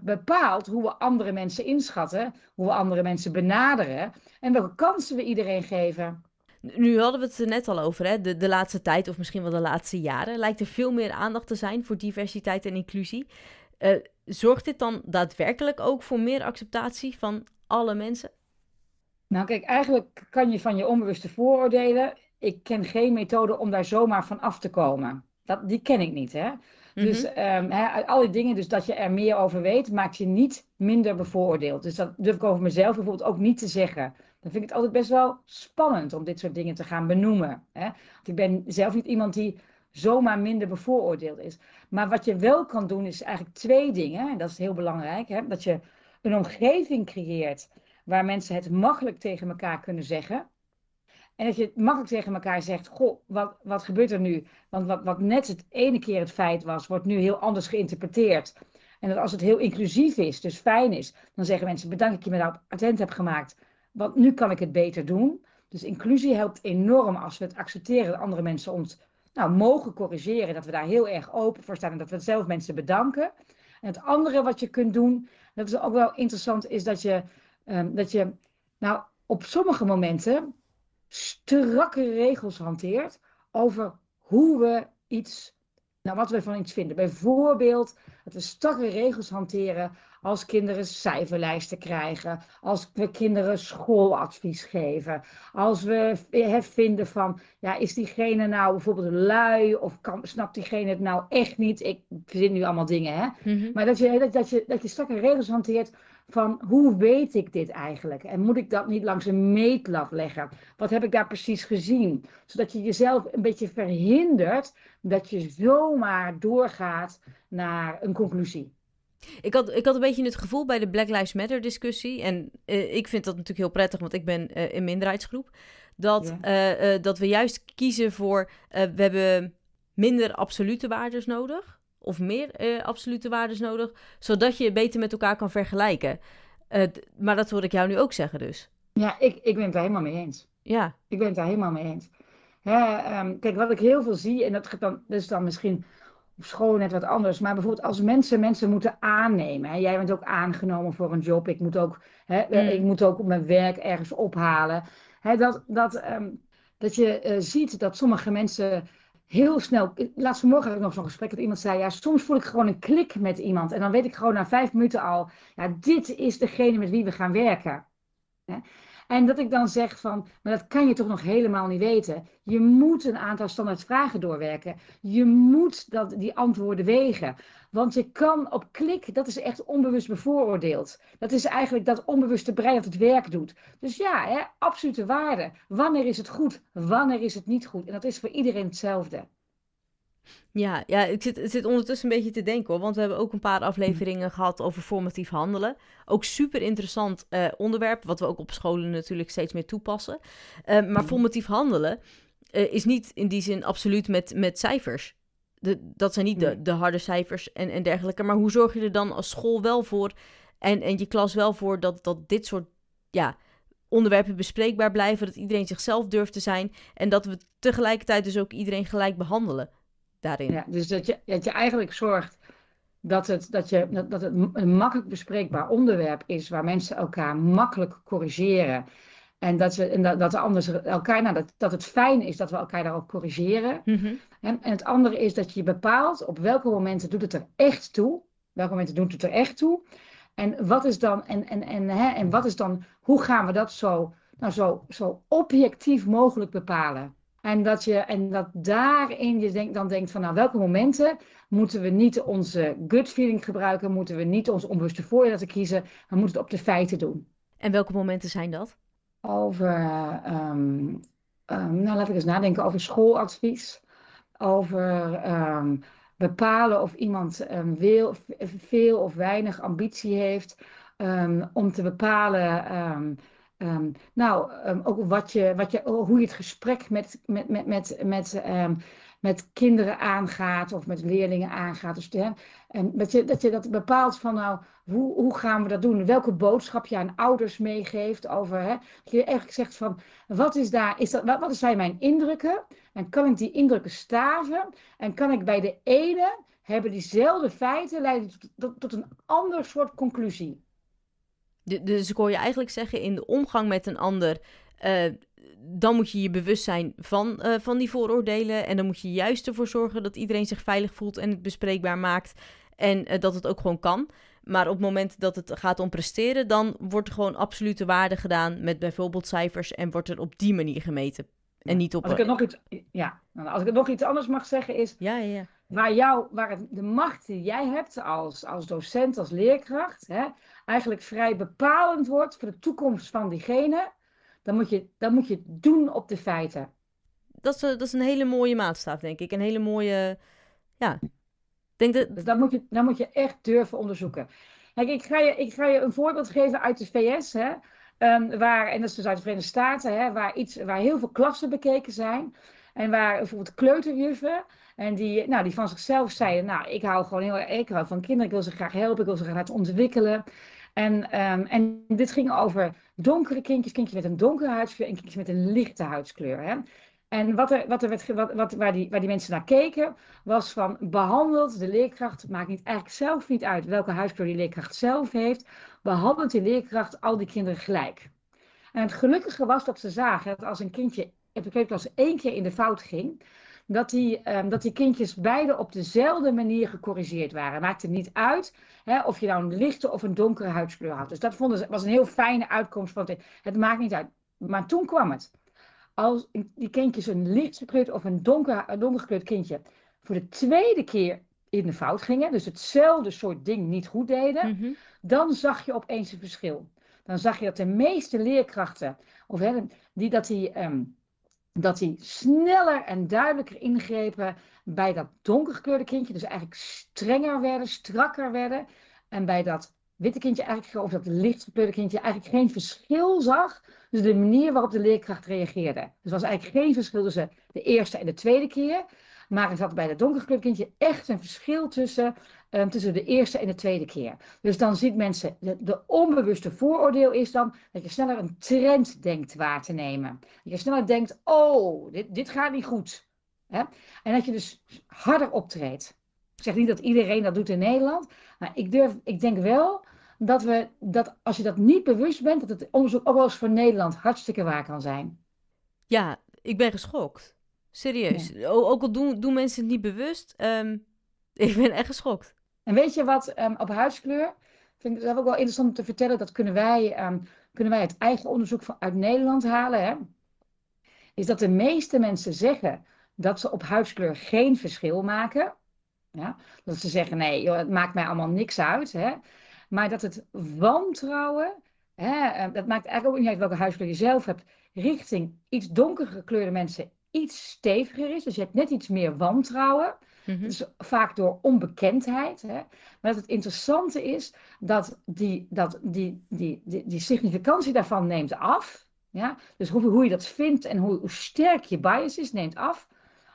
bepaalt hoe we andere mensen inschatten, hoe we andere mensen benaderen en welke kansen we iedereen geven. Nu hadden we het er net al over, hè? De, de laatste tijd of misschien wel de laatste jaren lijkt er veel meer aandacht te zijn voor diversiteit en inclusie. Uh, zorgt dit dan daadwerkelijk ook voor meer acceptatie van alle mensen? Nou, kijk, eigenlijk kan je van je onbewuste vooroordelen. Ik ken geen methode om daar zomaar van af te komen. Dat, die ken ik niet, hè? Dus um, al die dingen, dus dat je er meer over weet, maakt je niet minder bevooroordeeld. Dus dat durf ik over mezelf bijvoorbeeld ook niet te zeggen. Dan vind ik het altijd best wel spannend om dit soort dingen te gaan benoemen. Hè? Want ik ben zelf niet iemand die zomaar minder bevooroordeeld is. Maar wat je wel kan doen, is eigenlijk twee dingen. En dat is heel belangrijk. Hè? Dat je een omgeving creëert waar mensen het makkelijk tegen elkaar kunnen zeggen. En dat je het makkelijk tegen elkaar zegt, goh, wat, wat gebeurt er nu? Want wat, wat net het ene keer het feit was, wordt nu heel anders geïnterpreteerd. En dat als het heel inclusief is, dus fijn is, dan zeggen mensen, bedankt dat je me daarop attent hebt gemaakt. Want nu kan ik het beter doen. Dus inclusie helpt enorm als we het accepteren dat andere mensen ons nou, mogen corrigeren. Dat we daar heel erg open voor staan en dat we zelf mensen bedanken. En het andere wat je kunt doen, dat is ook wel interessant, is dat je Ehm, dat je nou op sommige momenten strakke regels hanteert over hoe we iets, nou wat we van iets vinden. Bijvoorbeeld dat we strakke regels hanteren als kinderen cijferlijsten krijgen, als we kinderen schooladvies geven, als we vinden van, ja, is diegene nou bijvoorbeeld lui of kan, snapt diegene het nou echt niet? Ik verzin nu allemaal dingen, hè? Mhm. Maar dat je, dat, dat, je, dat je strakke regels hanteert van hoe weet ik dit eigenlijk? En moet ik dat niet langs een meetlat leggen? Wat heb ik daar precies gezien? Zodat je jezelf een beetje verhindert dat je zomaar doorgaat naar een conclusie. Ik had, ik had een beetje het gevoel bij de Black Lives Matter discussie. En uh, ik vind dat natuurlijk heel prettig, want ik ben uh, een minderheidsgroep. Dat, uh, dat we juist kiezen voor. we hebben minder absolute waardes nodig of meer absolute waardes nodig, zodat je beter met elkaar kan vergelijken. Maar dat hoor ik jou nu ook zeggen dus. Ja, ik, ik ben het daar helemaal mee eens. Ja. Ik ben het daar helemaal mee eens. Hè, um, kijk, wat ik heel veel zie, en dat, dan, dat is dan misschien school net wat anders, maar bijvoorbeeld als mensen mensen moeten aannemen. Hè, jij bent ook aangenomen voor een job, ik moet ook, hè, mm. ik moet ook mijn werk ergens ophalen. Hè, dat, dat, um, dat je uh, ziet dat sommige mensen heel snel. Laatst vanmorgen had ik nog zo'n gesprek dat iemand zei: Ja, soms voel ik gewoon een klik met iemand. En dan weet ik gewoon na vijf minuten al: Ja, dit is degene met wie we gaan werken. En dat ik dan zeg van, maar dat kan je toch nog helemaal niet weten. Je moet een aantal standaard vragen doorwerken. Je moet dat, die antwoorden wegen. Want je kan op klik, dat is echt onbewust bevooroordeeld. Dat is eigenlijk dat onbewuste brein dat het werk doet. Dus ja, hè, absolute waarde. Wanneer is het goed? Wanneer is het niet goed? En dat is voor iedereen hetzelfde. Ja, ja ik zit, zit ondertussen een beetje te denken hoor. Want we hebben ook een paar afleveringen gehad over formatief handelen. Ook super interessant uh, onderwerp, wat we ook op scholen natuurlijk steeds meer toepassen. Uh, maar mhm. formatief handelen uh, is niet in die zin absoluut met, met cijfers. De, dat zijn niet de, de harde cijfers en, en dergelijke. Maar hoe zorg je er dan als school wel voor en, en je klas wel voor dat, dat dit soort ja, onderwerpen bespreekbaar blijven, dat iedereen zichzelf durft te zijn en dat we tegelijkertijd dus ook iedereen gelijk behandelen daarin. Ja, dus dat je, dat je eigenlijk zorgt dat het, dat, je, dat, dat het een makkelijk bespreekbaar onderwerp is waar mensen elkaar makkelijk corrigeren. En dat, we, en dat, dat anders elkaar, nou, dat, dat het fijn is dat we elkaar daarop corrigeren. Mm en, en het andere is dat je bepaalt op welke momenten doet het er echt toe. Welke momenten doet het er echt toe. En wat is dan, en, en, en, hè, en wat is dan, hoe gaan we dat zo, nou, zo, zo objectief mogelijk bepalen? En dat, je, en dat daarin je denk, dan denkt van, nou, welke momenten moeten we niet onze gut feeling gebruiken, moeten we niet ons onbewuste voordeel laten kiezen, maar moeten het op de feiten doen. En welke momenten zijn dat? Over, um, nou laat ik eens nadenken over schooladvies, over ehm, bepalen of iemand veel of weinig ambitie heeft, om te bepalen Um, nou, um, ook wat je, wat je, hoe je het gesprek met, met, met, met, met, um, met kinderen aangaat of met leerlingen aangaat. Dus en dat, je, dat je dat bepaalt van nou, hoe, hoe gaan we dat doen? Welke boodschap je aan ouders meegeeft over. Hè, dat je eigenlijk zegt van wat is daar, is dat, wat, wat zijn mijn indrukken? En kan ik die indrukken staven? En kan ik bij de ene hebben diezelfde feiten leiden tot, tot een ander soort conclusie? Dus ik hoor je eigenlijk zeggen, in de omgang met een ander, uh, dan moet je je bewust zijn van, uh, van die vooroordelen. En dan moet je juist ervoor zorgen dat iedereen zich veilig voelt en het bespreekbaar maakt. En uh, dat het ook gewoon kan. Maar op het moment dat het gaat om presteren, dan wordt er gewoon absolute waarde gedaan met bijvoorbeeld cijfers en wordt er op die manier gemeten. En niet op. Als ik, het nog iets, ja, als ik het nog iets anders mag zeggen, is. Ja, ja, ja. Waar, jou, waar het, de macht die jij hebt als, als docent, als leerkracht, hè, eigenlijk vrij bepalend wordt voor de toekomst van diegene, dan moet je, dan moet je het doen op de feiten. Dat is, dat is een hele mooie maatstaf, denk ik. Een hele mooie, ja. Denk dat... Dus dat moet, je, dat moet je echt durven onderzoeken. Kijk, ik ga je, ik ga je een voorbeeld geven uit de VS, hè, um, waar, en dat is dus uit de Verenigde Staten, hè, waar, iets, waar heel veel klassen bekeken zijn. En waar bijvoorbeeld kleuterjuffen, en die, nou, die van zichzelf zeiden, nou, ik hou gewoon heel erg hou van kinderen, ik wil ze graag helpen, ik wil ze graag laten ontwikkelen. En, ehm, en dit ging over donkere kindjes, kindjes met een donkere huidskleur en kindjes met een lichte huidskleur. Hè? En wat er, wat er werd, wat, wat, waar, die, waar die mensen naar keken, was van behandeld de leerkracht, maakt niet, eigenlijk zelf niet uit welke huidskleur die leerkracht zelf heeft, behandelt die leerkracht al die kinderen gelijk. En het gelukkige was dat ze zagen dat als een kindje op de als één keer in de fout ging, dat die, um, dat die kindjes beide op dezelfde manier gecorrigeerd waren. Maakte niet uit hè, of je nou een lichte of een donkere huidskleur had. Dus dat vonden ze, was een heel fijne uitkomst. Van het, het maakt niet uit. Maar toen kwam het. Als die kindjes een lichtgekleurd of een donker, een donkergekleurd kindje voor de tweede keer in de fout gingen, dus hetzelfde soort ding niet goed deden, mhm. dan zag je opeens een verschil. Dan zag je dat de meeste leerkrachten, of hè, die, dat die um, dat hij sneller en duidelijker ingrepen bij dat donkergekleurde kindje. Dus eigenlijk strenger werden, strakker werden. En bij dat witte kindje eigenlijk, of dat lichtgekleurde kindje eigenlijk geen verschil zag. Dus de manier waarop de leerkracht reageerde. Dus er was eigenlijk geen verschil tussen de eerste en de tweede keer. Maar er zat bij het donkergekleurde kindje echt een verschil tussen, um, tussen de eerste en de tweede keer. Dus dan ziet mensen, de, de, onbewuste vooroordeel is dan dat je sneller een trend denkt waar te nemen. Dat je sneller denkt, oh, dit, dit gaat niet goed. Hè? En dat je dus harder optreedt. Ik zeg niet dat iedereen dat doet in Nederland, maar ik, durf, ik denk wel dat, we, dat als je dat niet bewust bent, dat het onderzoek ook wel eens voor Nederland hartstikke waar kan zijn. Ja, ik ben geschokt. Serieus. Ook al doen, doen mensen het niet bewust. Ehm, <laughs> ik ben echt geschokt. En weet je wat, um, op huidskleur, vind ik zelf ook wel interessant om te vertellen, dat kunnen wij, um, kunnen wij het eigen onderzoek van, uit Nederland halen, hè, is dat de meeste mensen zeggen dat ze op huidskleur geen verschil maken. Ja? Dat ze zeggen, nee, joh, het maakt mij allemaal niks uit. Hè? Maar dat het wantrouwen, hè, dat maakt eigenlijk ook niet uit welke huidskleur je zelf hebt, richting iets donker gekleurde mensen iets steviger is. Dus je hebt net iets meer wantrouwen. Mm Dus vaak door onbekendheid. Hè? Maar dat het interessante is dat die, dat die, die, die, die significantie daarvan neemt af. Ja? Dus hoe, hoe je dat vindt en hoe, hoe sterk je bias is, neemt af.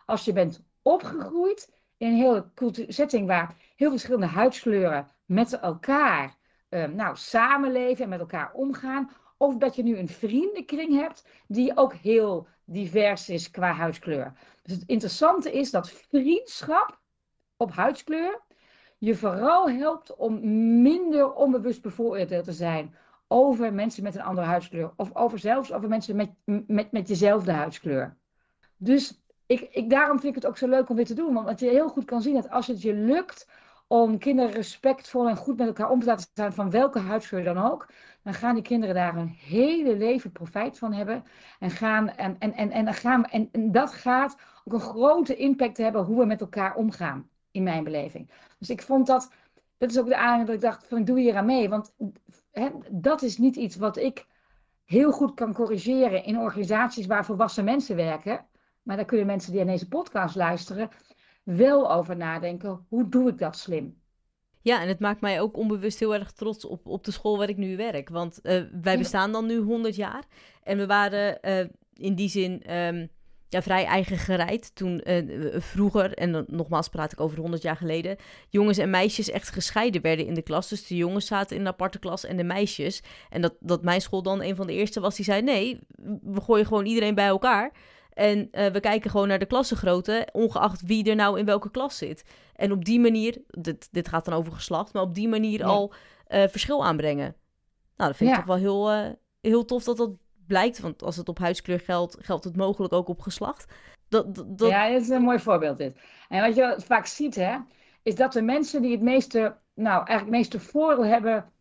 Als je bent opgegroeid in een hele setting waar heel verschillende huidskleuren met elkaar uh, nou, samenleven en met elkaar omgaan. Of dat je nu een vriendenkring hebt die ook heel divers is qua huidskleur. Dus het interessante is dat vriendschap op huidskleur je vooral helpt om minder onbewust bevooroordeeld te zijn over mensen met een andere huidskleur. Of over zelfs over mensen met, met, met jezelfde huidskleur. Dus ik, ik, daarom vind ik het ook zo leuk om weer te doen. Want je heel goed kan zien dat als het je lukt om kinderen respectvol en goed met elkaar om te laten staan, van welke huidskleur dan ook, dan gaan die kinderen daar een hele leven profijt van hebben. En, gaan, en, en, en, en, gaan, en, en dat gaat ook een grote impact hebben hoe we met elkaar omgaan, in mijn beleving. Dus ik vond dat, dat is ook de aanleiding dat ik dacht, van ik doe hier aan mee. Want hè, dat is niet iets wat ik heel goed kan corrigeren in organisaties waar volwassen mensen werken. Maar daar kunnen mensen die aan deze podcast luisteren wel over nadenken. Hoe doe ik dat slim? Ja, en het maakt mij ook onbewust heel erg trots op, op de school waar ik nu werk. Want uh, wij bestaan dan nu 100 jaar. En we waren uh, in die zin um, ja, vrij eigen gereid. Toen uh, vroeger, en nogmaals praat ik over 100 jaar geleden, jongens en meisjes echt gescheiden werden in de klas. Dus de jongens zaten in een aparte klas en de meisjes. En dat, dat mijn school dan een van de eerste was die zei: nee, we gooien gewoon iedereen bij elkaar. En uh, we kijken gewoon naar de klassengrootte, ongeacht wie er nou in welke klas zit. En op die manier, dit, dit gaat dan over geslacht, maar op die manier al uh, verschil aanbrengen. Nou, dat vind ik toch wel heel, uh, heel tof dat dat blijkt. Want als het op huidskleur geldt, geldt het mogelijk ook op geslacht. Dat, dat, Ja, dat is een mooi voorbeeld dit. En wat je vaak ziet, hè, is dat de mensen die het meeste, nou, eigenlijk het meeste voordeel hebben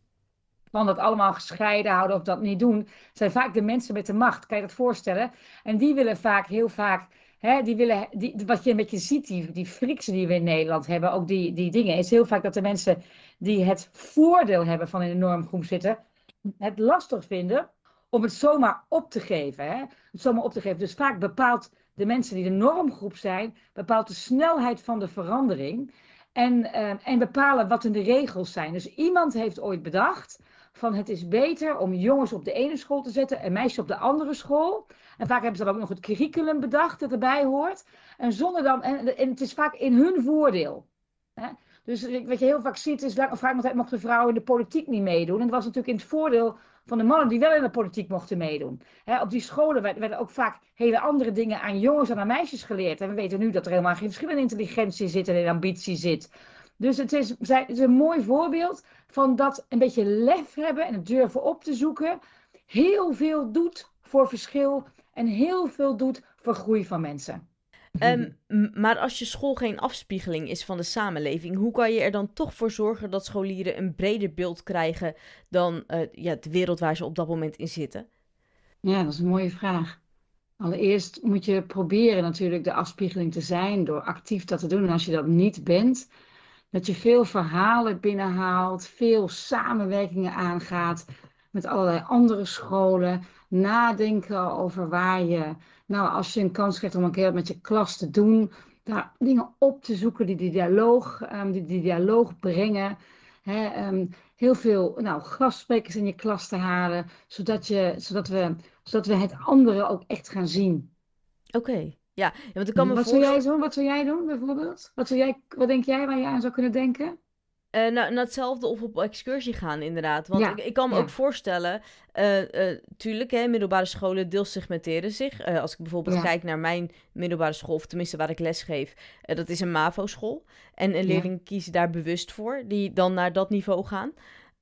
van dat allemaal gescheiden houden of dat niet doen, zijn vaak de mensen met de macht. Kan je dat voorstellen? En die willen vaak, heel vaak, hè, die willen, die, wat je een beetje ziet, die, die friksen die we in Nederland hebben, ook die, die dingen, is heel vaak dat de mensen die het voordeel hebben van in een normgroep zitten, het lastig vinden om het zomaar op te geven. Hè? Het zomaar op te geven. Dus vaak bepaalt de mensen die de normgroep zijn, bepaalt de snelheid van de verandering. En, uh, en bepalen wat in de regels zijn. Dus iemand heeft ooit bedacht van het is beter om jongens op de ene school te zetten en meisjes op de andere school. En vaak hebben ze dan ook nog het curriculum bedacht dat erbij hoort. En zonder dan, en, het is vaak in hun voordeel. Hè? Dus wat je heel vaak ziet is, lang, vaak tijd mochten vrouwen in de politiek niet meedoen. En dat was natuurlijk in het voordeel van de mannen die wel in de politiek mochten meedoen. op die scholen werden ook vaak hele andere dingen aan jongens en aan meisjes geleerd. En we weten nu dat er helemaal geen verschil in intelligentie zit en in ambitie zit. Dus het is, het is een mooi voorbeeld van dat een beetje lef hebben en het durven op te zoeken. Heel veel doet voor verschil en heel veel doet voor groei van mensen. Um, maar als je school geen afspiegeling is van de samenleving, hoe kan je er dan toch voor zorgen dat scholieren een breder beeld krijgen dan uh, ja, de wereld waar ze op dat moment in zitten? Ja, dat is een mooie vraag. Allereerst moet je proberen natuurlijk de afspiegeling te zijn door actief dat te doen. En als je dat niet bent, dat je veel verhalen binnenhaalt, veel samenwerkingen aangaat met allerlei andere scholen. Nadenken over waar je, nou, als je een kans krijgt om een keer met je klas te doen, daar dingen op te zoeken die die dialoog, um, die, dialoog brengen. um, heel veel nou, gastsprekers in je klas te halen, zodat, je, zodat, we, zodat we het andere ook echt gaan zien. Oké. Ja, want ik kan me Wat zou jij doen? Wat zou jij doen, bijvoorbeeld? Wat, zou jij, wat denk jij waar je aan zou kunnen denken? Uh, nou, nou, hetzelfde of op excursie gaan, inderdaad. Want ik, ik, kan me ook voorstellen, uh, uh, tuurlijk, hè, middelbare scholen deels segmenteren zich. als ik bijvoorbeeld kijk naar mijn middelbare school, of tenminste waar ik les geef, dat is een MAVO-school. En een leerling kiezen daar bewust voor, die dan naar dat niveau gaan.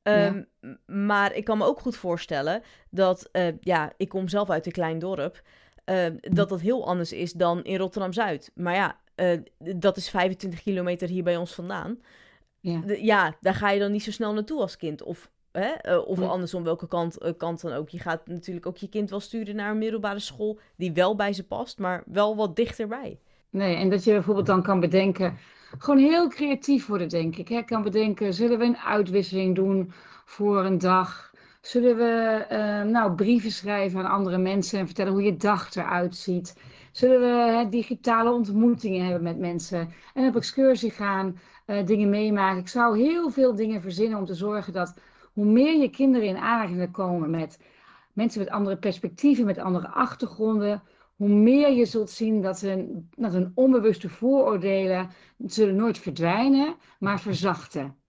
Um, maar ik kan me ook goed voorstellen dat, ja, ik kom zelf uit een klein dorp. Ehm, dat dat heel anders is dan in Rotterdam-Zuid. Maar ja, uh, dat is 25 kilometer hier bij ons vandaan. Ja. ja, daar ga je dan niet zo snel naartoe als kind. Of Hè? Eh, of andersom, welke kant, uh, kant dan ook. Je gaat natuurlijk ook je kind wel sturen naar een middelbare school die wel bij ze past, maar wel wat dichterbij. Nee, en dat je bijvoorbeeld dan kan bedenken, gewoon heel creatief worden, denk ik. Hè? Kan bedenken, zullen we een uitwisseling doen voor een dag? Zullen we uh, nou, brieven schrijven aan andere mensen en vertellen hoe je dag eruit ziet? Zullen we digitale ontmoetingen hebben met mensen en op excursie gaan, uh, dingen meemaken? Ik zou heel veel dingen verzinnen om te zorgen dat hoe meer je kinderen in aanraking komen met mensen met andere perspectieven, met andere achtergronden, hoe meer je zult zien dat hun, dat hun onbewuste vooroordelen zullen nooit verdwijnen, maar verzachten.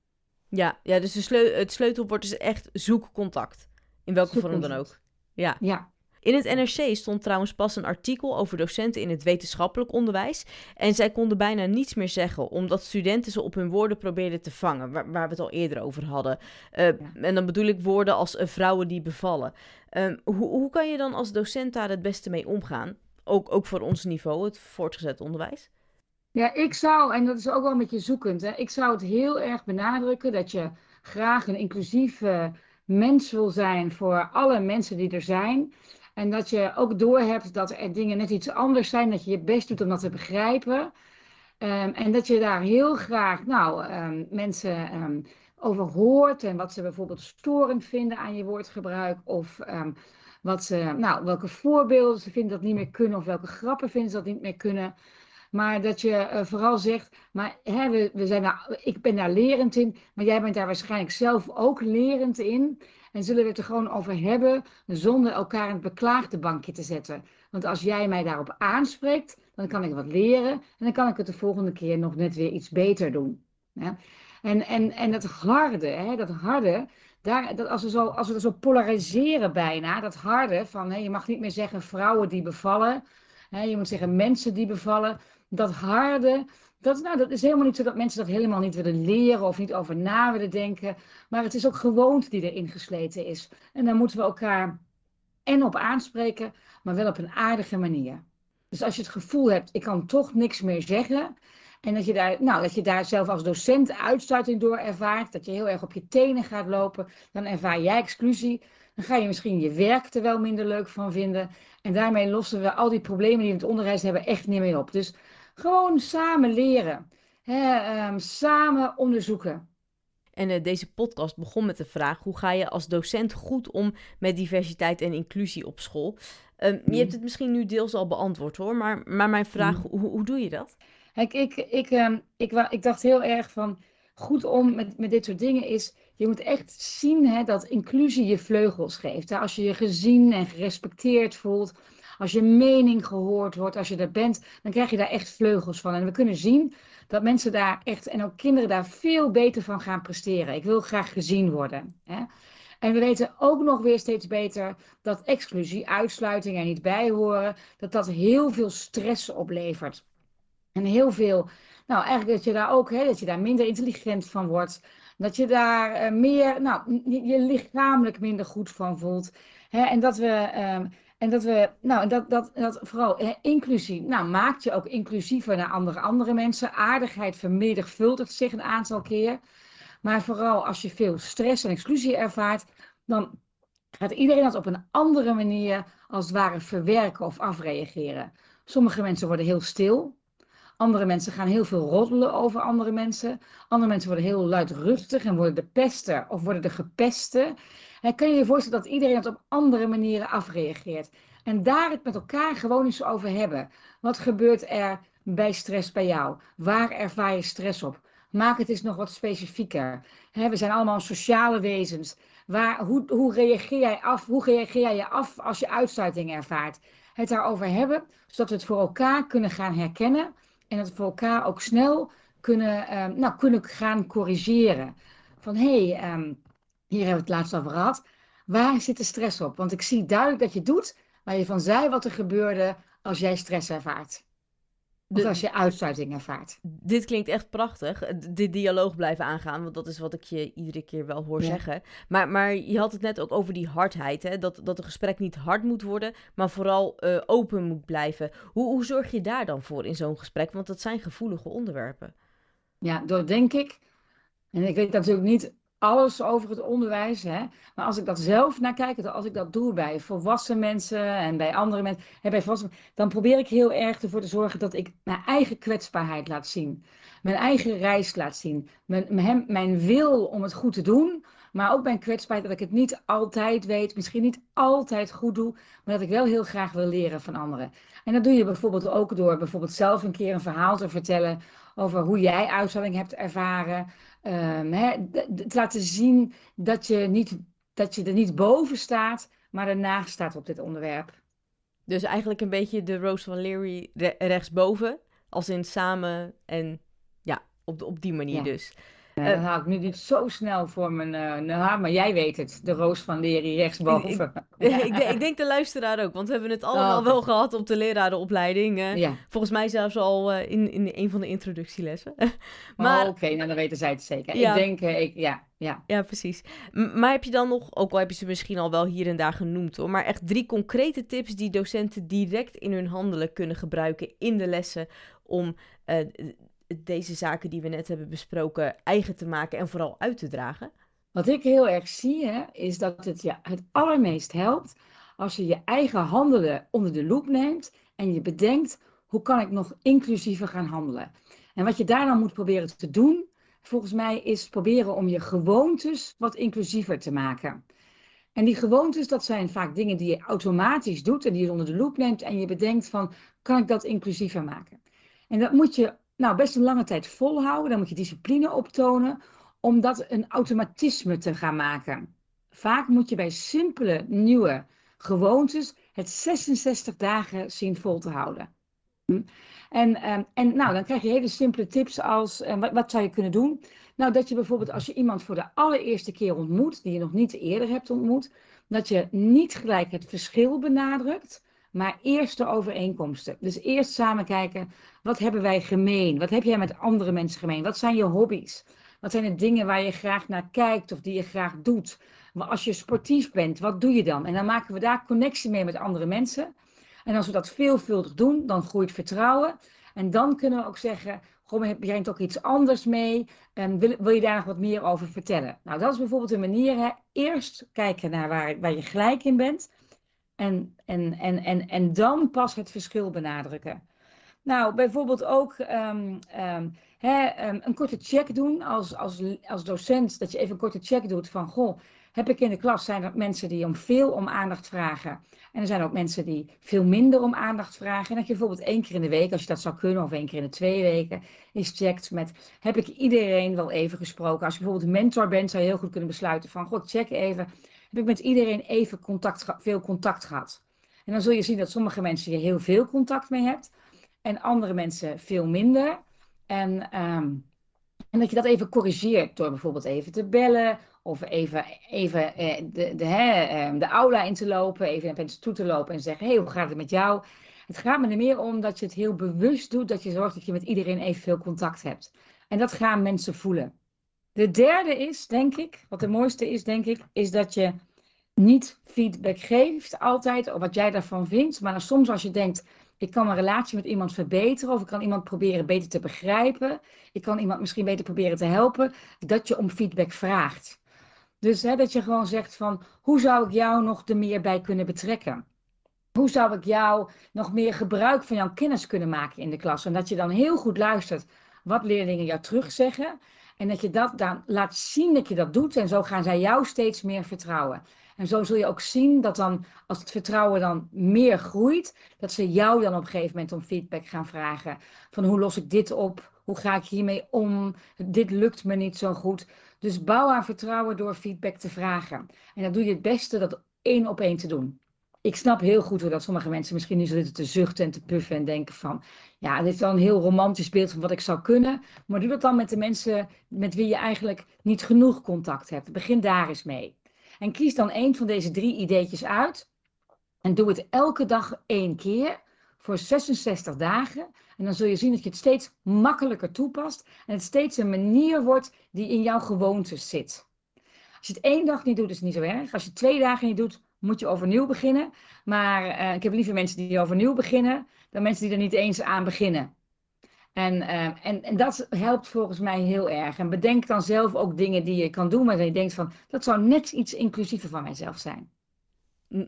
Ja, ja dus de sleu het sleutelwoord is echt zoek contact. In welke vorm dan ook. Ja. ja. In het NRC stond trouwens pas een artikel over docenten in het wetenschappelijk onderwijs. En zij konden bijna niets meer zeggen, omdat studenten ze op hun woorden probeerden te vangen, waar, waar we het al eerder over hadden. Uh, En dan bedoel ik woorden als uh, vrouwen die bevallen. Uh, hoe, hoe kan je dan als docent daar het beste mee omgaan? Ook, ook voor ons niveau, het voortgezet onderwijs? Ja, ik zou, en dat is ook wel een beetje zoekend, hè, ik zou het heel erg benadrukken dat je graag een inclusieve mens wil zijn voor alle mensen die er zijn. En dat je ook doorhebt dat er dingen net iets anders zijn, dat je je best doet om dat te begrijpen. Um, en dat je daar heel graag nou, um, mensen um, over hoort en wat ze bijvoorbeeld storend vinden aan je woordgebruik. Of wat ze, nou, welke voorbeelden ze vinden dat niet meer kunnen of welke grappen vinden ze dat niet meer kunnen. Maar dat je uh, vooral zegt, maar hè, we, zijn daar, ik ben daar lerend in, maar jij bent daar waarschijnlijk zelf ook lerend in. En zullen we het er gewoon over hebben zonder elkaar in het beklaagde bankje te zetten. Want als jij mij daarop aanspreekt, dan kan ik wat leren en dan kan ik het de volgende keer nog net weer iets beter doen. En, en, en dat harde, hè, dat harde, daar, dat als, we zo, als we zo polariseren bijna, dat harde van hè, je mag niet meer zeggen vrouwen die bevallen, hè, je moet zeggen mensen die bevallen, dat harde, dat, nou, dat is helemaal niet zo dat mensen dat helemaal niet willen leren of niet over na willen denken. Maar het is ook gewoonte die erin gesleten is. En daar moeten we elkaar en op aanspreken, maar wel op een aardige manier. Dus als je het gevoel hebt, ik kan toch niks meer zeggen. En dat je daar, nou, dat je daar zelf als docent uitsluiting door ervaart. Dat je heel erg op je tenen gaat lopen. Dan ervaar jij exclusie. Dan ga je misschien je werk er wel minder leuk van vinden. En daarmee lossen we al die problemen die we in het onderwijs hebben echt niet meer op. Dus gewoon samen leren. Hè, um, samen onderzoeken. En uh, deze podcast begon met de vraag: hoe ga je als docent goed om met diversiteit en inclusie op school? Mm. Je hebt het misschien nu deels al beantwoord hoor, maar, maar mijn vraag: mm. hoe, hoe doe je dat? Kijk, ik, ik, um, ik, ik dacht heel erg van goed om met, met dit soort dingen is, je moet echt zien hè, dat inclusie je vleugels geeft. Hè? Als je je gezien en gerespecteerd voelt, als je mening gehoord wordt, als je er bent, dan krijg je daar echt vleugels van. En we kunnen zien dat mensen daar echt, en ook kinderen daar veel beter van gaan presteren. Ik wil graag gezien worden. Hè? En we weten ook nog weer steeds beter dat exclusie, uitsluiting en niet bijhoren, dat dat heel veel stress oplevert. En heel veel, nou eigenlijk dat je daar ook, hè, dat je daar minder intelligent van wordt. Dat je daar uh, meer, nou, je lichamelijk minder goed van voelt. Hè, en dat we, uh, en dat we, nou, dat, dat, dat vooral inclusie, nou, maakt je ook inclusiever naar andere, andere mensen. Aardigheid vermenigvuldigt zich een aantal keer. Maar vooral als je veel stress en exclusie ervaart, dan gaat iedereen dat op een andere manier als het ware verwerken of afreageren. Sommige mensen worden heel stil. Andere mensen gaan heel veel roddelen over andere mensen. Andere mensen worden heel luidruchtig en worden de pester of worden de gepeste. En kan je je voorstellen dat iedereen het op andere manieren afreageert. En daar het met elkaar gewoon eens over hebben. Wat gebeurt er bij stress bij jou? Waar ervaar je stress op? Maak het eens nog wat specifieker. we zijn allemaal sociale wezens. Waar, hoe, hoe, reageer jij af, hoe reageer je af als je uitsluiting ervaart? Het daarover hebben, zodat we het voor elkaar kunnen gaan herkennen en het voor elkaar ook snel kunnen, um, nou, kunnen gaan corrigeren. Van hé, hey, um, hier hebben we het laatst over gehad. Waar zit de stress op? Want ik zie duidelijk dat je doet waar je van zei wat er gebeurde als jij stress ervaart. Of als je uitsluiting ervaart. Dit klinkt echt prachtig. Dit dialoog blijven aangaan. Want dat is wat ik je iedere keer wel hoor zeggen. Maar, maar je had het net ook over die hardheid. Hè? Dat, dat een gesprek niet hard moet worden. Maar vooral uh, open moet blijven. Hoe, hoe zorg je daar dan voor in zo'n gesprek? Want dat zijn gevoelige onderwerpen. Ja, door denk ik. En ik weet natuurlijk niet alles over het onderwijs. Hè? Maar als ik dat zelf naar kijk, als ik dat doe bij volwassen mensen en bij andere mensen, hè, bij dan probeer ik heel erg ervoor te zorgen dat ik mijn eigen kwetsbaarheid laat zien. Mijn eigen reis laat zien. Mijn, mijn, mijn wil om het goed te doen. Maar ook mijn kwetsbaarheid dat ik het niet altijd weet, misschien niet altijd goed doe, maar dat ik wel heel graag wil leren van anderen. En dat doe je bijvoorbeeld ook door bijvoorbeeld zelf een keer een verhaal te vertellen over hoe jij uitzending hebt ervaren. Um, hè, te laten zien dat je, niet, dat je er niet boven staat, maar ernaast staat op dit onderwerp. Dus eigenlijk een beetje de Rose van Leary rechtsboven, als in samen en ja, op, op die manier dus. Uh, dat haal ik nu niet zo snel voor mijn uh, nou, maar jij weet het. De roos van Leri rechtsboven. Ik, ik, <laughs> ik, ik, denk de luisteraar ook, want we hebben het allemaal oh, wel gehad op de lerarenopleiding. Uh, ja. Volgens mij zelfs al in, in een van de introductielessen. <laughs> maar, oh, Oké, nou dan weten zij het zeker. Ja. Ik denk, ik, ja, ja. Ja, precies. maar heb je dan nog, ook al heb je ze misschien al wel hier en daar genoemd hoor, maar echt drie concrete tips die docenten direct in hun handelen kunnen gebruiken in de lessen om deze zaken die we net hebben besproken eigen te maken en vooral uit te dragen? Wat ik heel erg zie, hè, is dat het je het allermeest helpt als je je eigen handelen onder de loep neemt en je bedenkt hoe kan ik nog inclusiever gaan handelen. En wat je daar dan moet proberen te doen, volgens mij, is proberen om je gewoontes wat inclusiever te maken. En die gewoontes, dat zijn vaak dingen die je automatisch doet en die je onder de loep neemt en je bedenkt van, kan ik dat inclusiever maken? En dat moet je nou, best een lange tijd volhouden. Dan moet je discipline optonen om dat een automatisme te gaan maken. Vaak moet je bij simpele nieuwe gewoontes het 66 dagen zien vol te houden. Hm? En, ehm, en nou, dan krijg je hele simpele tips als, uh, wat, wat, zou je kunnen doen? Nou, dat je bijvoorbeeld als je iemand voor de allereerste keer ontmoet, die je nog niet eerder hebt ontmoet, dat je niet gelijk het verschil benadrukt, maar eerst de overeenkomsten. Dus eerst samen kijken, wat hebben wij gemeen? Wat heb jij met andere mensen gemeen? Wat zijn je hobby's? Wat zijn de dingen waar je graag naar kijkt of die je graag doet? Maar als je sportief bent, wat doe je dan? En dan maken we daar connectie mee met andere mensen. En als we dat veelvuldig doen, dan groeit vertrouwen. En dan kunnen we ook zeggen, goh, je brengt ook iets anders mee. En wil, wil je daar nog wat meer over vertellen? Nou, dat is bijvoorbeeld een manier. Hè? Eerst kijken naar waar, waar je gelijk in bent. En, en, en, en, en dan pas het verschil benadrukken. Nou, bijvoorbeeld ook um, hè, um, een korte check doen als, als, als docent. Dat je even een korte check doet van, goh, heb ik in de klas, zijn er mensen die om veel om aandacht vragen. En er zijn ook mensen die veel minder om aandacht vragen. En dat je bijvoorbeeld één keer in de week, als je dat zou kunnen, of één keer in de twee weken, eens checkt met, heb ik iedereen wel even gesproken? Als je bijvoorbeeld mentor bent, zou je heel goed kunnen besluiten van, goh, check even heb ik met iedereen even contact, veel contact gehad. En dan zul je zien dat sommige mensen je heel veel contact mee hebt en andere mensen veel minder. En, ehm, en dat je dat even corrigeert door bijvoorbeeld even te bellen of even, even eh, de, de, hè, ehm, de aula in te lopen, even naar mensen toe te lopen en zeggen: hey, hoe gaat het met jou? Het gaat me er meer om dat je het heel bewust doet, dat je zorgt dat je met iedereen evenveel contact hebt. En dat gaan mensen voelen. De derde is, denk ik, wat de mooiste is, denk ik, is dat je niet feedback geeft altijd, of wat jij daarvan vindt. Maar soms als je denkt, ik kan mijn relatie met iemand verbeteren, of ik kan iemand proberen beter te begrijpen, ik kan iemand misschien beter proberen te helpen, dat je om feedback vraagt. Dus hè, dat je gewoon zegt van, hoe zou ik jou nog er meer bij kunnen betrekken? Hoe zou ik jou nog meer gebruik van jouw kennis kunnen maken in de klas? En dat je dan heel goed luistert wat leerlingen jou terugzeggen. En dat je dat dan laat zien dat je dat doet. En zo gaan zij jou steeds meer vertrouwen. En zo zul je ook zien dat dan, als het vertrouwen dan meer groeit, dat ze jou dan op een gegeven moment om feedback gaan vragen. Van hoe los ik dit op? Hoe ga ik hiermee om? Dit lukt me niet zo goed. Dus bouw aan vertrouwen door feedback te vragen. En dan doe je het beste dat één op één te doen ik snap heel goed hoe dat sommige mensen misschien nu zitten te zuchten en te puffen en denken van, ja, dit is wel een heel romantisch beeld van wat ik zou kunnen, maar doe dat dan met de mensen met wie je eigenlijk niet genoeg contact hebt. Begin daar eens mee. En kies dan een van deze drie ideetjes uit en doe het elke dag één keer voor 66 dagen. En dan zul je zien dat je het steeds makkelijker toepast en het steeds een manier wordt die in jouw gewoontes zit. Als je het één dag niet doet, is het niet zo erg. Als je twee dagen niet doet, moet je overnieuw beginnen. Maar uh, ik heb liever mensen die overnieuw beginnen dan mensen die er niet eens aan beginnen. En, uh, en, en dat helpt volgens mij heel erg. En bedenk dan zelf ook dingen die je kan doen, maar je denkt van, dat zou net iets inclusiever van mijzelf zijn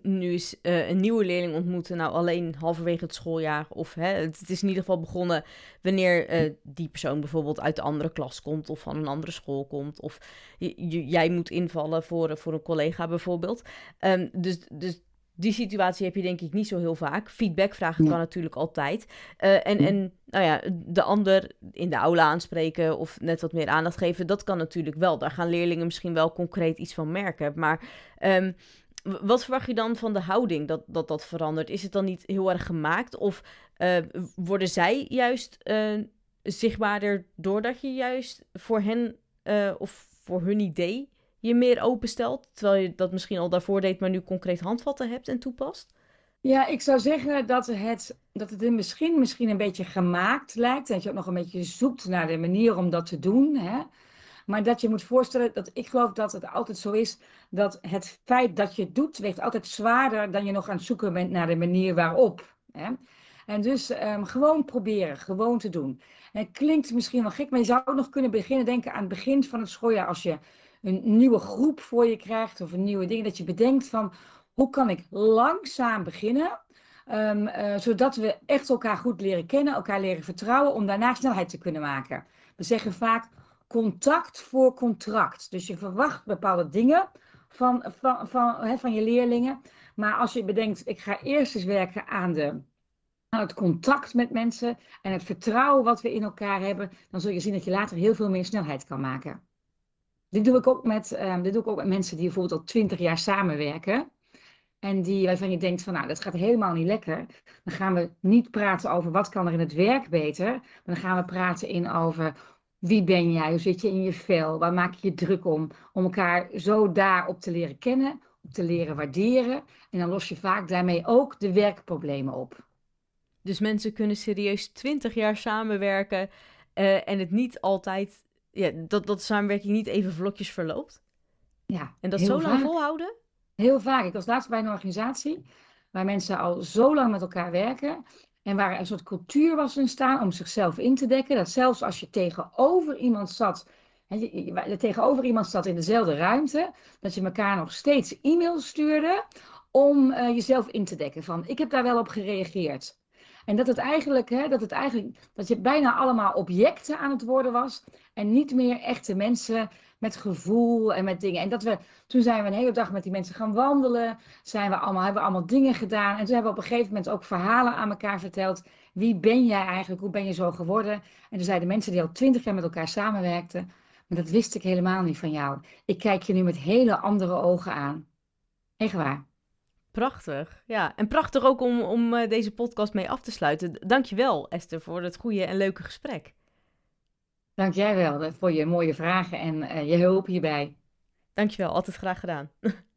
nu is uh, een nieuwe leerling ontmoeten, nou alleen halverwege het schooljaar. Of hè, het, is in ieder geval begonnen wanneer uh, die persoon bijvoorbeeld uit de andere klas komt of van een andere school komt. Of jij moet invallen voor, voor een collega bijvoorbeeld. Um, dus, dus die situatie heb je denk ik niet zo heel vaak. Feedback vragen kan natuurlijk altijd. Uh, en, en nou ja, de ander in de aula aanspreken of net wat meer aandacht geven, dat kan natuurlijk wel. Daar gaan leerlingen misschien wel concreet iets van merken. Maar um, wat verwacht je dan van de houding dat, dat dat verandert? Is het dan niet heel erg gemaakt? Of uh, worden zij juist uh, zichtbaarder doordat je juist voor hen uh, of voor hun idee je meer openstelt? Terwijl je dat misschien al daarvoor deed, maar nu concreet handvatten hebt en toepast? Ja, ik zou zeggen dat het, dat het misschien, misschien een beetje gemaakt lijkt. Dat je ook nog een beetje zoekt naar de manier om dat te doen. Hè? Maar dat je moet voorstellen dat ik geloof dat het altijd zo is dat het feit dat je het doet, weegt altijd zwaarder dan je nog aan het zoeken bent naar de manier waarop. Hè? En dus um, gewoon proberen, gewoon te doen. En het klinkt misschien wel gek, maar je zou ook nog kunnen beginnen denken aan het begin van het schooljaar als je een nieuwe groep voor je krijgt of een nieuwe ding, dat je bedenkt van hoe kan ik langzaam beginnen, um, uh, zodat we echt elkaar goed leren kennen, elkaar leren vertrouwen, om daarna snelheid te kunnen maken. We zeggen vaak contact voor contract. Dus je verwacht bepaalde dingen van, van, van, hè, van je leerlingen. Maar als je bedenkt, ik ga eerst eens werken aan, de, aan het contact met mensen en het vertrouwen wat we in elkaar hebben, dan zul je zien dat je later heel veel meer snelheid kan maken. Dit doe ik ook met, um, dit doe ik ook met mensen die bijvoorbeeld al twintig jaar samenwerken. En die, waarvan je denkt van nou, dat gaat helemaal niet lekker. Dan gaan we niet praten over wat kan er in het werk beter. Maar dan gaan we praten in over wie ben jij? Hoe zit je in je vel? Waar maak je je druk om? Om elkaar zo daarop te leren kennen, op te leren waarderen. En dan los je vaak daarmee ook de werkproblemen op. Dus mensen kunnen serieus twintig jaar samenwerken uh, en het niet altijd, ja, dat, dat samenwerking niet even vlotjes verloopt? Ja. En dat zo lang volhouden? Heel vaak. Ik was laatst bij een organisatie waar mensen al zo lang met elkaar werken. En waar een soort cultuur was ontstaan om zichzelf in te dekken. Dat zelfs als je tegenover iemand zat, je, tegenover iemand zat in dezelfde ruimte, dat je elkaar nog steeds e-mails stuurde om uh, jezelf in te dekken. Van ik heb daar wel op gereageerd. En dat het eigenlijk, hè, dat het eigenlijk, dat je bijna allemaal objecten aan het worden was. En niet meer echte mensen met gevoel en met dingen. En dat we, toen zijn we een hele dag met die mensen gaan wandelen. Zijn we allemaal, hebben we allemaal dingen gedaan. En toen hebben we op een gegeven moment ook verhalen aan elkaar verteld. Wie ben jij eigenlijk? Hoe ben je zo geworden? En toen zeiden mensen die al twintig jaar met elkaar samenwerkten. Maar dat wist ik helemaal niet van jou. Ik kijk je nu met hele andere ogen aan. Echt waar. Prachtig, ja. En prachtig ook om, om uh, deze podcast mee af te sluiten. Dankjewel Esther voor het goede en leuke gesprek. Dank jij wel voor je mooie vragen en uh, je hulp hierbij. Dankjewel, altijd graag gedaan. <laughs>